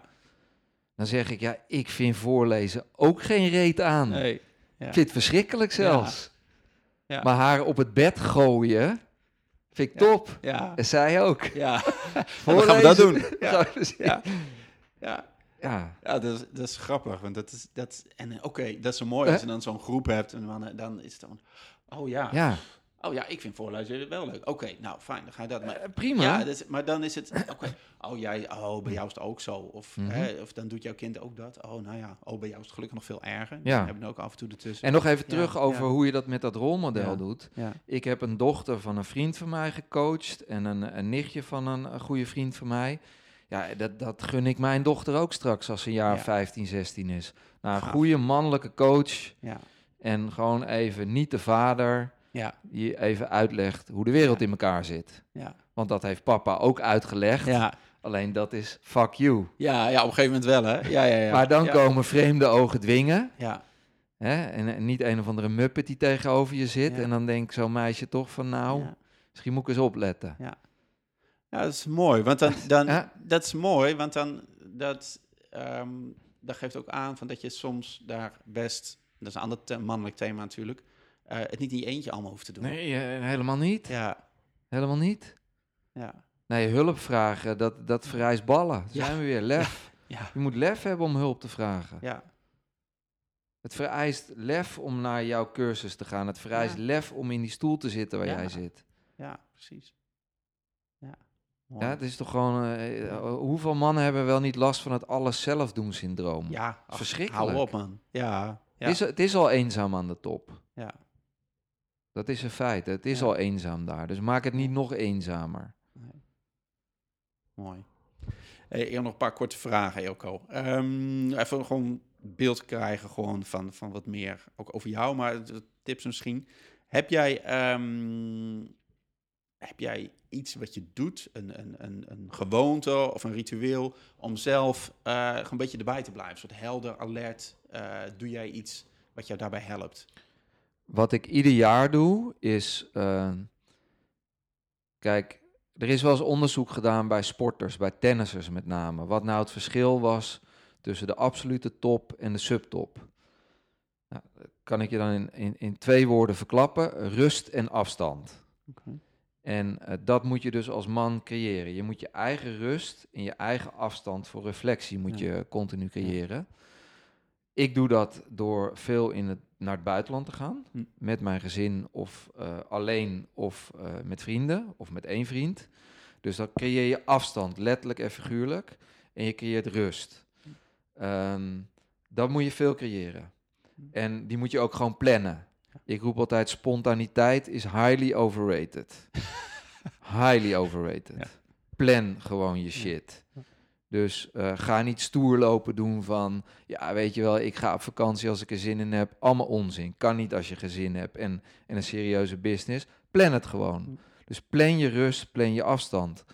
Dan zeg ik, ja, ik vind voorlezen ook geen reet aan. nee. Ja. Ik vind het verschrikkelijk zelfs. Ja. Maar haar op het bed gooien, Vind ik Ja. top. Ja. En zij ook. Ja. Dan gaan we dat doen. Ja. Ja. Ja. Ja. dat is, dat is grappig. Want dat is, dat, is- en eh, oké, dat is zo mooi als je dan zo'n groep hebt. En dan, eh, dan is het dan, oh ja. ja. Oh ja, ik vind voorlezen wel leuk. Oké, nou fijn, dan ga je dat. Maar, Eh, prima. ja, is- maar dan is het, oké, oh jij, oh bij jou is het ook zo. Of, Mhm. hè, of dan doet jouw kind ook dat. Oh nou ja, oh bij jou is het gelukkig nog veel erger. Ja. Ja. hebben ook af en toe ertussen. En nog even Ja, terug over ja. hoe je dat met dat rolmodel Ja. doet. Ja, Ik heb een dochter van een vriend van mij gecoacht en een, een nichtje van een, een goede vriend van mij. Ja, dat, dat gun ik mijn dochter ook straks als ze een jaar Ja. 15, 16 is. Nou, een goede mannelijke coach ja, en gewoon even niet de vader ja, die even uitlegt hoe de wereld Ja. in elkaar zit. ja. Want dat heeft papa ook uitgelegd. Ja, Alleen dat is fuck you. ja, ja, op een gegeven moment wel hè. Ja, ja, ja. maar dan ja. komen vreemde ogen dwingen. Ja, Hè? En, en niet een of andere muppet die tegenover je zit. Ja. En dan denkt zo'n meisje toch van nou, ja. misschien moet ik eens opletten. Ja, dat is mooi. Want dan, dan, Ja. dat is mooi, want dan dat, ehm, dat geeft ook aan van dat je soms daar best, dat is een ander mannelijk thema natuurlijk, eh, het niet in je eentje allemaal hoeft te doen. Nee, eh, helemaal niet. Ja, Helemaal niet. ja, Nee, hulp vragen, dat, dat vereist ballen. Daar Ja. zijn we weer, lef. ja, Je moet lef hebben om hulp te vragen. ja, Het vereist lef om naar jouw cursus te gaan. Het vereist Ja. lef om in die stoel te zitten waar jij zit. ja, precies. Ja, mooi. Ja, het is toch gewoon... eh, eh, hoeveel mannen hebben wel niet last van het alles zelf doen syndroom? ja ach, verschrikkelijk. Hou op, man. Ja, ja, Het, is, het is al eenzaam aan de top. Dat is een feit. Het is Ja. al eenzaam daar. Dus maak het niet nog eenzamer. Mooi. Hey, ik heb nog een paar korte vragen, Elko. Ehm, even gewoon beeld krijgen gewoon van, van wat meer, ook over jou, maar tips misschien. Heb jij, ehm, heb jij iets wat je doet, een, een, een, een gewoonte of een ritueel, om zelf gewoon een beetje erbij te blijven? Een soort helder, alert. eh, doe jij iets wat jou daarbij helpt? Wat ik ieder jaar doe, is... eh, kijk, er is wel eens onderzoek gedaan bij sporters, bij tennissers met name. Wat nou het verschil was tussen de absolute top en de subtop. Nou, kan ik je dan in, in, in twee woorden verklappen. Rust en afstand. En eh, dat moet je dus als man creëren. Je moet je eigen rust en je eigen afstand voor reflectie moet Ja. je continu creëren. Ik doe dat door veel in het, naar het buitenland te gaan. Hm. Met mijn gezin of eh, alleen of eh, met vrienden of met één vriend. Dus dan creëer je afstand, letterlijk en figuurlijk. En je creëert rust. Ehm, dat moet je veel creëren. En die moet je ook gewoon plannen. Ik roep altijd, spontaniteit is highly overrated. highly overrated. Ja. Plan gewoon je shit. Dus eh, ga niet stoer lopen doen van, ja, weet je wel, ik ga op vakantie als ik er zin in heb. Allemaal onzin. Kan niet als je gezin hebt en, en een serieuze business. Plan het gewoon. Dus plan je rust, plan je afstand.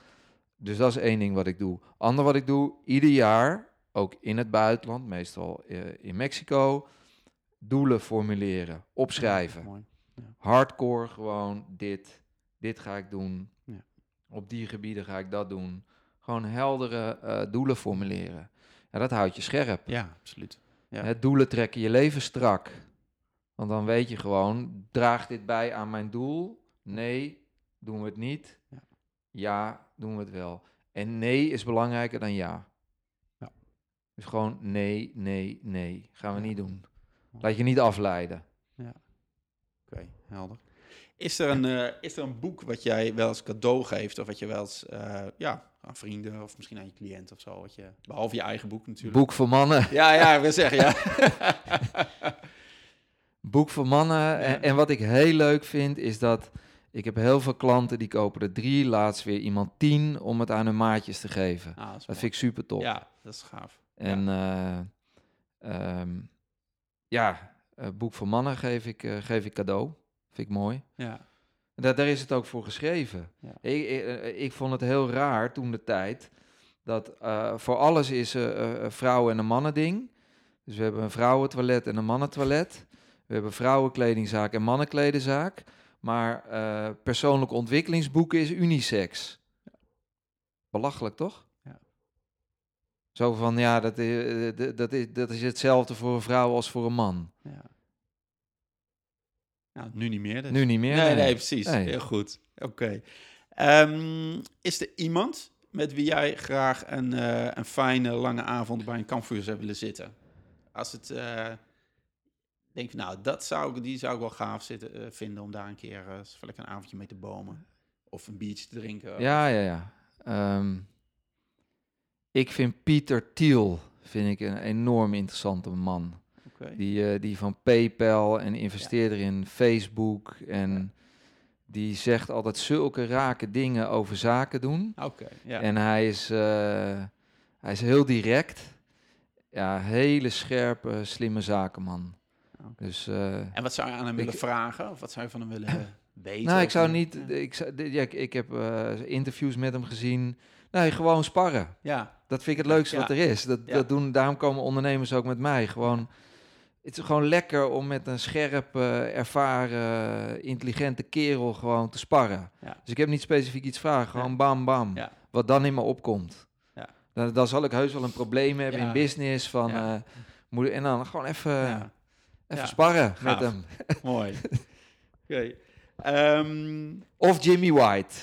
Dus dat is één ding wat ik doe. Ander wat ik doe, ieder jaar, ook in het buitenland, meestal eh, in Mexico, doelen formuleren, opschrijven. Hardcore gewoon dit, dit ga ik doen. Op die gebieden ga ik dat doen. Gewoon heldere eh, doelen formuleren. Ja, dat houdt je scherp. Ja, absoluut. Ja. Hè, doelen trekken je leven strak. Want dan weet je gewoon, draagt dit bij aan mijn doel? Nee, doen we het niet. Ja. Ja, doen we het wel. En nee is belangrijker dan ja. Ja. Dus gewoon nee, nee, nee. Gaan we Ja. niet doen. Laat je niet afleiden. Oké, helder. Is er, een, eh, is er een boek wat jij wel eens cadeau geeft, of wat je wel eens eh, ja, aan vrienden of misschien aan je cliënt of zo, wat je, behalve je eigen boek natuurlijk. Boek voor mannen. Ja, ja, ik wil zeggen, ja. Boek voor mannen. En, en wat ik heel leuk vind, is dat ik heb heel veel klanten die kopen er drie, laatst weer iemand tien om het aan hun maatjes te geven. Ah, dat Dat vind ik super top. Ja, dat is gaaf. En eh, ehm, ja, eh, boek voor mannen geef ik, eh, geef ik cadeau. Vind ik mooi. Ja, Daar, daar is het ook voor geschreven. Ja. Ik, ik, eh, ik vond het heel raar toen de tijd dat eh, voor alles is eh, een vrouwen- en een mannen-ding. Dus we hebben een vrouwentoilet en een mannentoilet. We hebben vrouwenkledingzaak en mannenkledenzaak. Maar eh persoonlijke ontwikkelingsboeken is unisex. Belachelijk, toch? Ja. Zo van, ja, dat is, dat, is, dat is hetzelfde voor een vrouw als voor een man. ja. Nou, nu niet meer dus. Nu niet meer. Nee, nee, precies. Nee. Heel goed. Oké. Ehm, is er iemand met wie jij graag een, eh, een fijne, lange avond bij een kampvuur zou willen zitten? Als het... eh, denk je, nou, dat zou ik, die zou ik wel gaaf zitten, eh, vinden om daar een keer lekker een avondje mee te bomen. Of een biertje te drinken. Ja, ja, ja. Ehm, ik vind Pieter Thiel vind ik een enorm interessante man. Die, eh, die van PayPal en investeerder in Facebook. En die zegt altijd zulke rake dingen over zaken doen. Oké, ja. En hij is, eh, hij is heel direct. Ja, hele scherpe, slimme zakenman. Dus, eh, En wat zou je aan hem Ik- willen vragen? Of wat zou je van hem willen weten? nou, ik zou niet. Ik, zou, ja, ik, ik heb interviews met hem gezien. Nee, gewoon sparren. ja. Dat vind ik het leukste Ja. wat er is. Dat, Ja. dat doen, daarom komen ondernemers ook met mij. Gewoon, het is gewoon lekker om met een scherp, ervaren, intelligente kerel gewoon te sparren. Ja. Dus ik heb niet specifiek iets vragen, gewoon Ja. bam bam. Ja. Wat dan in me opkomt. Ja. Dan, dan zal ik heus wel een probleem hebben in business. Van, eh, moet, en dan gewoon even, even sparren Gaaf. met hem. Mooi. Oké. Ehm, Of Jimmy White.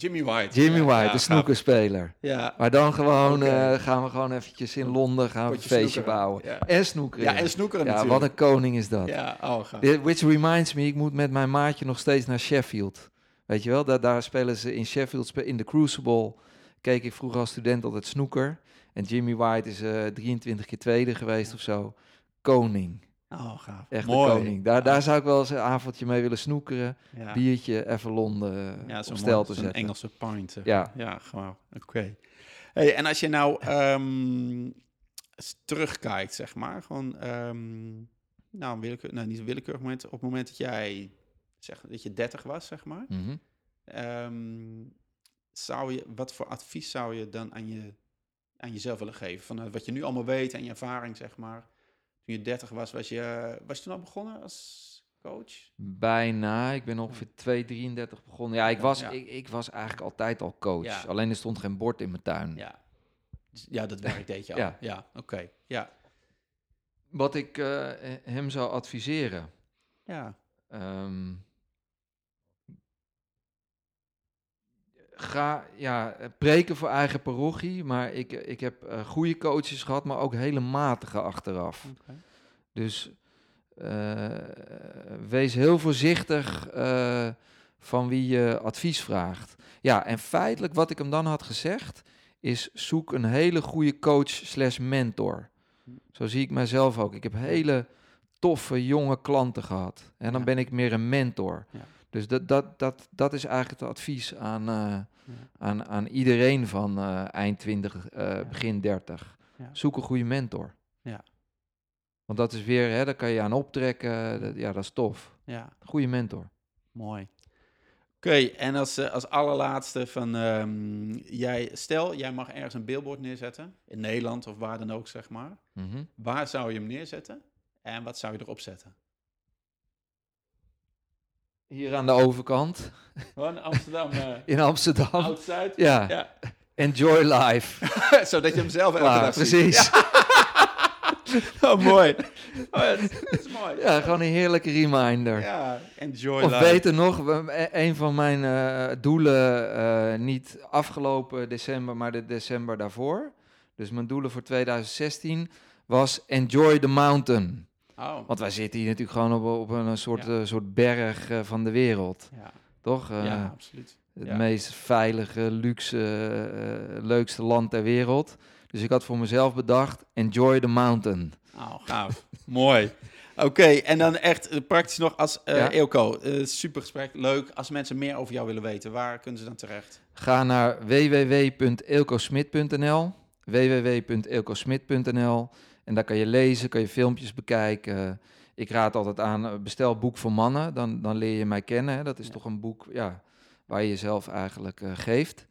Jimmy White. Jimmy White, ja, de snoekerspeler. Ja. Maar dan gewoon, eh, gaan we gewoon eventjes in Londen gaan we een feestje snoekeren. bouwen. Ja. En snoekeren. ja, en snoekeren Ja, natuurlijk. wat een koning is dat. Ja, oh. Dit- Which reminds me, ik moet met mijn maatje nog steeds naar Sheffield. Weet je wel, daar, daar spelen ze in Sheffield, in de Crucible, keek ik vroeger als student altijd snoeker. En Jimmy White is eh 23 keer tweede geweest of zo. Koning, Oh, gaaf. echt Mooi. de koning. Daar, daar zou ik wel eens een avondje mee willen snoekeren. ja. Biertje, even Londen Ja, op stel te zetten. Engelse pint. Ja. Ja, gewoon. Oké. Hey, en als je nou ehm, terugkijkt, zeg maar, gewoon, ehm, nou, willekeur, nou, niet een willekeurig moment, op het moment dat jij, zeg, dat je 30 was, zeg maar, Mhm. ehm, zou je, wat voor advies zou je dan aan, je, aan jezelf willen geven? Van wat je nu allemaal weet en je ervaring, zeg maar. Toen je 30 was, was je, was je toen al begonnen als coach? Bijna, ik ben ongeveer 2,33 begonnen. Ja, ik was, Ja. Ik, ik was eigenlijk altijd al coach. Ja. Alleen er stond geen bord in mijn tuin. Ja. Dus- Ja, dat werk deed je al. Ja. Ja, oké. Ja. Wat ik eh, hem zou adviseren. Ja. Ehm, ga, ja, eh, preken voor eigen parochie, maar ik, ik heb eh, goede coaches gehad, maar ook hele matige achteraf. Dus eh, wees heel voorzichtig eh, van wie je advies vraagt. Ja, en feitelijk wat ik hem dan had gezegd, is zoek een hele goede coach slash mentor. Zo zie ik mijzelf ook. Ik heb hele toffe jonge klanten gehad. En dan Ja. ben ik meer een mentor. Ja. Dus dat, dat, dat, dat is eigenlijk het advies aan, eh, Ja. aan, aan iedereen van eh, eind 20, eh, Ja. begin 30. Ja. Zoek een goede mentor. Ja. Want dat is weer, hè, daar kan je aan optrekken. Dat, ja, dat is tof. Ja, Goede mentor. mooi. Oké, en als, als allerlaatste van, ehm, jij, stel, jij mag ergens een billboard neerzetten, in Nederland of waar dan ook, zeg maar. Mhm. Waar zou je hem neerzetten en wat zou je erop zetten? Hier aan de overkant, Gewoon Amsterdam, eh in Amsterdam. Oud-Zuid? Ja, Ja, enjoy life. zodat je hem zelf elke dag precies. Ja. Oh, mooi. Oh, ja, dat, is mooi. Ja, gewoon een heerlijke reminder. Ja, enjoy Of life. beter nog, e- een van mijn eh, doelen, eh, niet afgelopen december, maar de december daarvoor. Dus mijn doelen voor 2016 was enjoy the mountain. Oh, Want wij zitten hier natuurlijk gewoon op, op een soort, Ja. eh, soort berg eh, van de wereld. ja, Toch? Eh, ja, absoluut. Het ja. meest veilige, luxe, leukste land ter wereld. Dus ik had voor mezelf bedacht, enjoy the mountain. Oh, gaaf. Mooi. Oké, en dan echt praktisch nog als Ja. Eelco. super gesprek, leuk. Als mensen meer over jou willen weten, waar kunnen ze dan terecht? Ga naar www.eelcosmit.nl www.eelcosmit.nl En daar kan je lezen, kan je filmpjes bekijken. Ik raad altijd aan, eh, bestel Boek voor Mannen, dan, dan leer je mij kennen. Hè. Dat is Ja. toch een boek ja, waar je jezelf eigenlijk eh, geeft.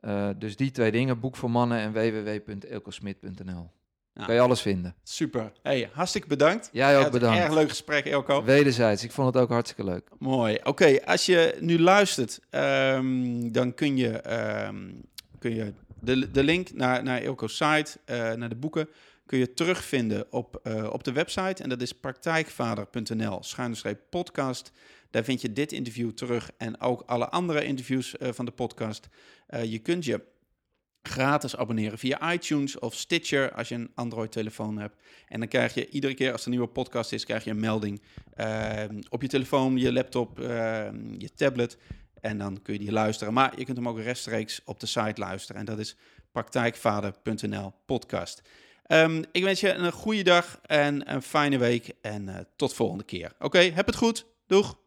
Eh, dus die twee dingen, Boek voor Mannen en www.eelcosmit.nl Ja. Kan je alles vinden. Super. Hey, hartstikke bedankt. Jij ook bedankt. Erg leuk gesprek, Eelco. Wederzijds, ik vond het ook hartstikke leuk. Mooi. Oké, als je nu luistert, ehm, dan kun je, ehm, kun je de, de link naar, naar Eelco's site, naar de boeken, kun je terugvinden op, eh, op de website. En dat is praktijkvader.nl, podcast. Daar vind je dit interview terug en ook alle andere interviews eh, van de podcast. Eh, je kunt je gratis abonneren via iTunes of Stitcher als je een Android-telefoon hebt. En dan krijg je iedere keer als er een nieuwe podcast is, krijg je een melding eh, op je telefoon, je laptop, je tablet. En dan kun je die luisteren. Maar je kunt hem ook rechtstreeks op de site luisteren. En dat is praktijkvader.nl podcast. Um, ik wens je een goede dag en een fijne week. En uh, tot volgende keer. Oké, heb het goed. Doeg!